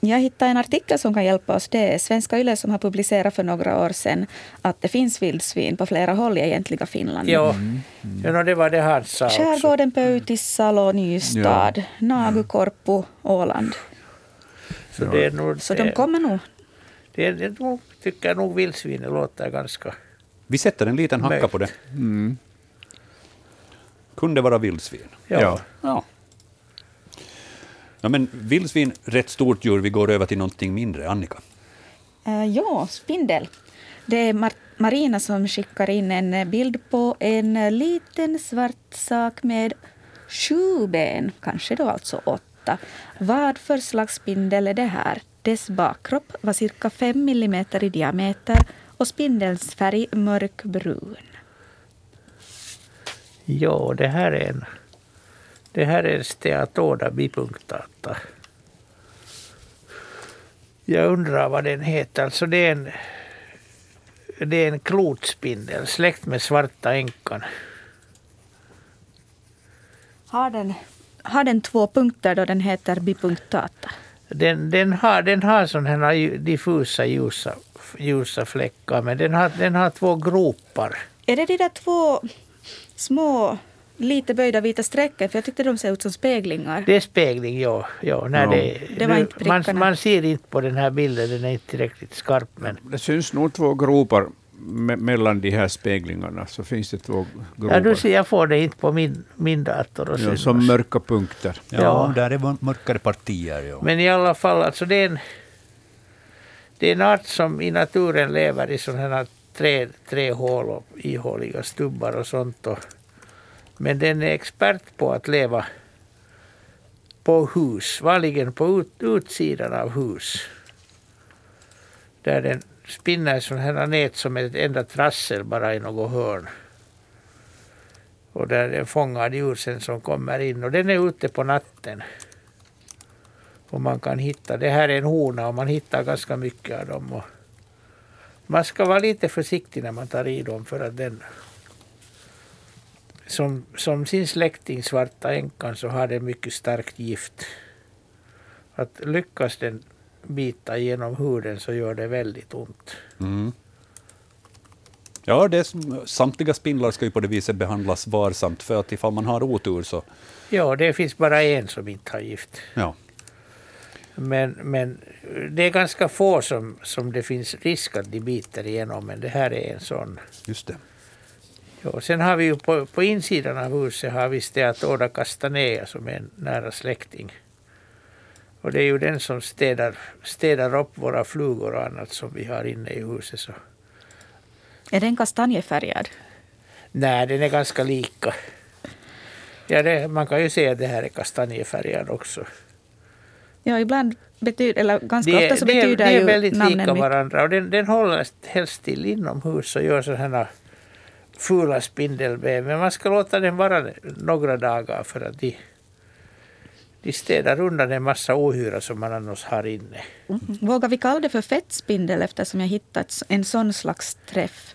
jag hittade en artikel som kan hjälpa oss. Det är Svenska Yle som har publicerat för några år sedan att det finns vildsvin på flera håll i egentliga Finland. Ja, ja no, det var det han sa också. Skärgården, Pöytissalo, Nystad, Nagukorpu, Åland. Så, det är nog, Så de kommer nog. det, det, det nog, tycker jag nog vildsvinet låter ganska... Vi sätter en liten hacka Möjligt. på det. Mm. Kunde vara vildsvin. Ja. Ja. Ja. men vildsvin, rätt stort djur. Vi går över till någonting mindre. Annika. Uh, ja, spindel. Det är Mar- Marina som skickar in en eh, bild på en eh, liten svart sak med sju ben, kanske då alltså åtta. Vad för slags spindel är det här? Dess bakkropp var cirka fem millimeter i diameter och spindelns färg mörkbrun. Ja, det här är en... Det här är Steatoda bipunctata. Jag undrar vad den heter. Alltså det är en... Det är en klotspindel, släkt med svarta änkan. Har den, har den två punkter då den heter bipunctata? Den, den har, den har sådana här diffusa ljusa, ljusa fläckar, men den har, den har två gropar. Är det de där två små, lite böjda vita strecken? För jag tyckte de ser ut som speglingar. Det är spegling, ja. ja, när Ja. Det, Det var nu- inte man, man ser inte på den här bilden, den är inte tillräckligt skarp. Men, Det syns nog två gropar me mellan de här speglingarna. Så finns det två gropar. ja, du ser, jag får det inte på min, min dator. Och ja, som mörka punkter. Ja, Ja. där är mörkare partier. Ja. Men i alla fall, alltså det är en, det är en art som i naturen lever i sådana här trä, trähål och ihåliga stubbar och sånt. Och, men den är expert på att leva på hus, vanligen på ut, utsidan av hus. Där den spinner sådana här nät som ett enda trassel bara i något hörn. Och där den fångar ljusen som kommer in. Och den är ute på natten. Och man kan hitta, det här är en hona och man hittar ganska mycket av dem. Och man ska vara lite försiktig när man tar i dem för att den som, som sin släkting svarta änkan så har den mycket starkt gift. Att lyckas den bita genom huden så gör det väldigt ont. Mm. Ja, det är, samtliga spindlar ska ju på det viset behandlas varsamt, för att ifall man har otur så... Ja, det finns bara en som inte har gift. Ja. Men, men det är ganska få som, som det finns risk att de biter igenom, men det här är en sån. Just det. Ja, sen har vi ju på, på insidan av huset har vi Steatoda castanea som är en nära släkting. Och det är ju den som städar, städar upp våra flugor och annat som vi har inne i huset. Så. Är den kastanjefärgad? Nej, den är ganska lika. Ja, det, man kan ju säga att det här är kastanjefärgad också. Ja, ibland betyder, eller ganska De är- ofta så de är- betyder de är ju väldigt namnen lika mycket. varandra och den, den håller helst till inomhus och gör sådana här fula spindelväv. Men man ska låta den vara några dagar för att de, de städar undan en massa ohyra som man annars har inne. Mm. Vågar vi kalla det för fettspindel eftersom jag hittat en sån slags träff?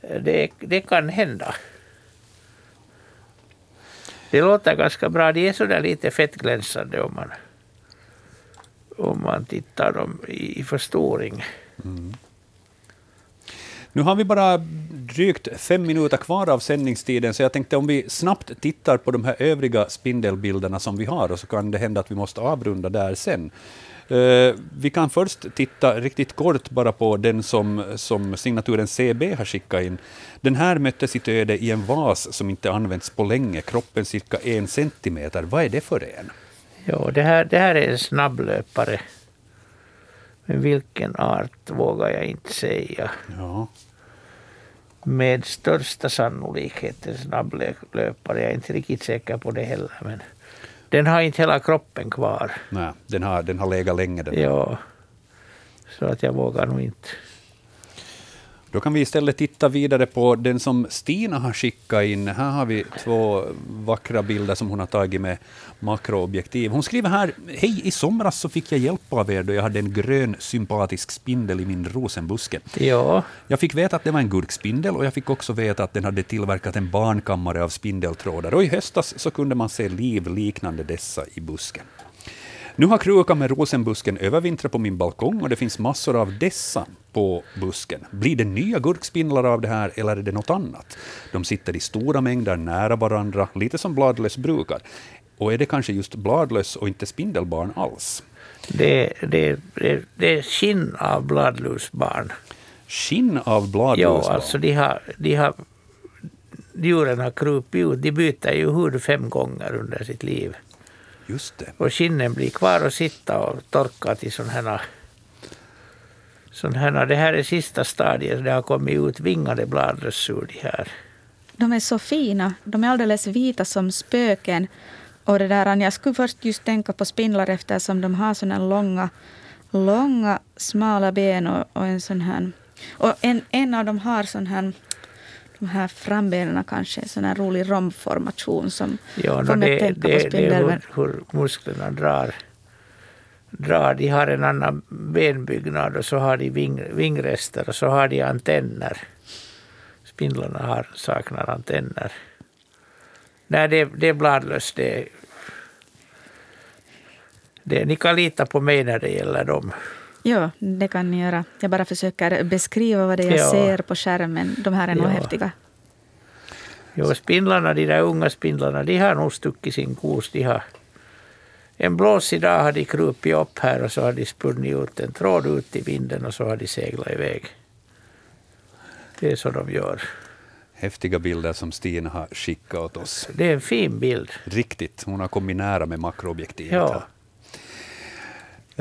Det, det kan hända. Det låter ganska bra. De är sådär lite fettglänsande om man, om man tittar dem i, i förstoring. Nu har vi bara drygt fem minuter kvar av sändningstiden, så jag tänkte om vi snabbt tittar på de här övriga spindelbilderna som vi har, och så kan det hända att vi måste avrunda där sen. Eh, vi kan först titta riktigt kort bara på den som, som signaturen CB har skickat in. Den här mötte sitt öde i en vas som inte använts på länge, kroppen cirka en centimeter. Vad är det för en? Ja, det här, det här är en snabblöpare. Men vilken art vågar jag inte säga. Ja. med största sannolikhet en snabblöpare. Jag är inte riktigt säker på det heller. Men den har inte hela kroppen kvar. Nej, den har, den har legat länge. Den. Ja. Så att jag vågar nog inte. Då kan vi istället titta vidare på den som Stina har skickat in. Här har vi två vackra bilder som hon har tagit med makroobjektiv. Hon skriver här, hej, i somras så fick jag hjälp av er då jag hade en grön sympatisk spindel i min rosenbuske. Ja. Jag fick veta att det var en gurkspindel och jag fick också veta att den hade tillverkat en barnkammare av spindeltrådar. Och i höstas så kunde man se liv liknande dessa i busken. Nu har krukan med rosenbusken övervintrat på min balkong och det finns massor av dessa på busken. Blir det nya gurkspindlar av det här eller är det något annat? De sitter i stora mängder nära varandra, lite som bladlöss brukar. Och är det kanske just bladlöss och inte spindelbarn alls? Det, det, det, det är skinn av bladlusbarn. Skinn av bladlusbarn? Ja, alltså de har, de har, djuren har krupit ut. De byter ju hud fem gånger under sitt liv. Just det. Och skinnen blir kvar och sitta och torka till sådana här sån här, det här är sista stadiet, det har kommit ut vingade bladlöss ur de här. De är så fina. De är alldeles vita som spöken. Och det där, jag skulle först just tänka på spindlar eftersom de har såna långa, långa smala ben och, och en sån här... Och en, en av dem har sån här de här frambenen kanske, en sån här rolig romformation som ja, får mig tänka det, på spindel. Det är hur, hur musklerna drar, drar. De har en annan benbyggnad och så har de ving, vingrester och så har de antenner. Spindlarna har, saknar antenner. Nej, det, det är bladlöst. Det, det, ni kan lita på mig när det gäller dem. Ja, det kan ni göra. Jag bara försöker beskriva vad det är jag ja. ser på skärmen. De här är nog ja. häftiga. Jo, spindlarna, de där unga spindlarna, de har nog stuckit sin kos. De har en blåsig dag har de krupit upp här och så har de spunnit ut en tråd ut i vinden och så har de seglat iväg. Det är så de gör. Häftiga bilder som Stina har skickat åt oss. Det är en fin bild. Riktigt. Hon har kommit nära med makroobjektivet. Ja.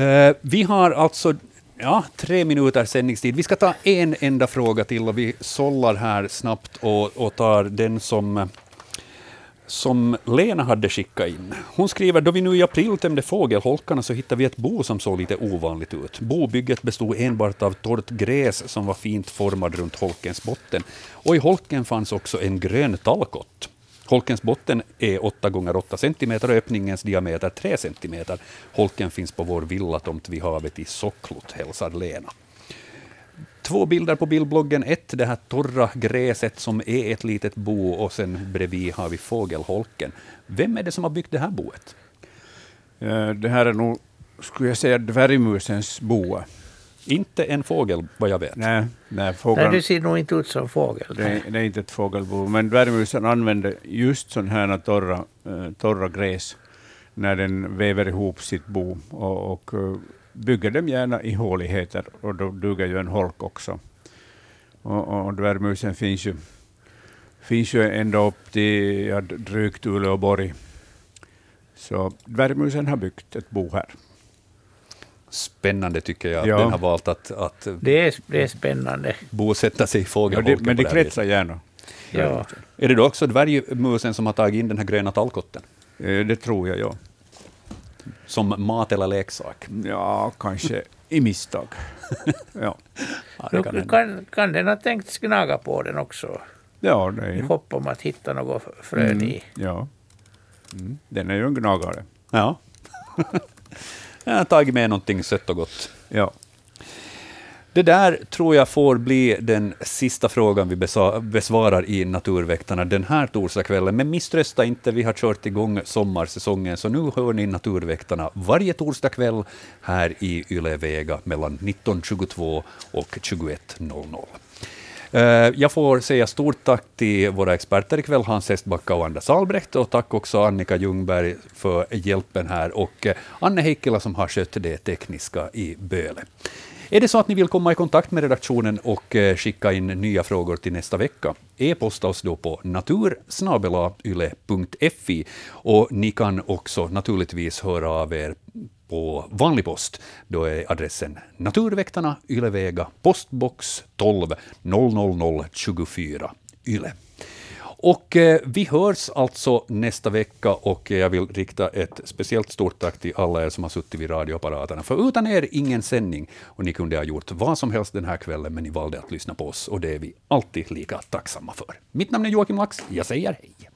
Uh, vi har alltså ja, tre minuter sändningstid. Vi ska ta en enda fråga till och vi sållar här snabbt och, och tar den som som Lena hade skickat in. Hon skriver, då vi nu i april tämjde fågelholkarna så hittade vi ett bo som såg lite ovanligt ut. Bobygget bestod enbart av torrt gräs som var fint formad runt holkens botten. Och i holken fanns också en grön tallkott. Holkens botten är 8 gånger 8 cm och öppningens diameter 3 cm. Holken finns på vår villatomt vid havet i Socklot, hälsar Lena. Två bilder på bildbloggen. Ett, det här torra gräset som är ett litet bo och sen bredvid har vi fågelholken. Vem är det som har byggt det här boet? Eh, det här är nog, skulle jag säga, dvärgmusens bo. Inte en fågel, vad jag vet. Nej, nej, fågeln, nej det ser nog inte ut som fågel. Det, det är inte ett fågelbo, men dvärgmusen använder just sådana här torra, uh, torra gräs när den väver ihop sitt bo och, och uh, bygger dem gärna i håligheter och då duger ju en holk också. Och, och dvärgmusen finns ju, finns ju ända upp till ja, drygt Uleåborg. Så dvärgmusen har byggt ett bo här spännande tycker jag, att ja. den har valt att, att det, är, det är spännande. bosätta sig i fågelholken. Ja, men det kretsar gärna. Ja. Är det då också dvärgmusen som har tagit in den här gröna tallkotten? Eh, det tror jag, ja. Som mat eller leksak? Ja, kanske i misstag. ja. ja kan, kan, kan den ha tänkt gnaga på den också? Ja, det är... I hopp om att hitta något frön mm, i. Ja. Mm. Den är ju en gnagare. Ja. Jag har tagit med någonting sött och gott. Ja. Det där tror jag får bli den sista frågan vi besvarar i Naturväktarna den här torsdagskvällen. Men misströsta inte, vi har kört igång sommarsäsongen, så nu hör ni Naturväktarna varje torsdagkväll här i Yle Vega mellan 19.22 och 21.00. Eh, jag får säga stort tack till våra experter ikväll, Hans Hestbacka och Anders Albrecht, och tack också Annika Ljungberg för hjälpen här, och eh, Anne Heikkila som har skött det tekniska i Böle. Är det så att ni vill komma i kontakt med redaktionen och eh, skicka in nya frågor till nästa vecka, e-posta oss då på natursnabelayle.fi och ni kan också naturligtvis höra av er på vanlig post. Då är adressen Naturväktarna, Ylevega, postbox 12 00024 Yle. Och eh, vi hörs alltså nästa vecka och jag vill rikta ett speciellt stort tack till alla er som har suttit vid radioapparaterna. För utan er ingen sändning och ni kunde ha gjort vad som helst den här kvällen, men ni valde att lyssna på oss och det är vi alltid lika tacksamma för. Mitt namn är Joakim Lax. Jag säger hej.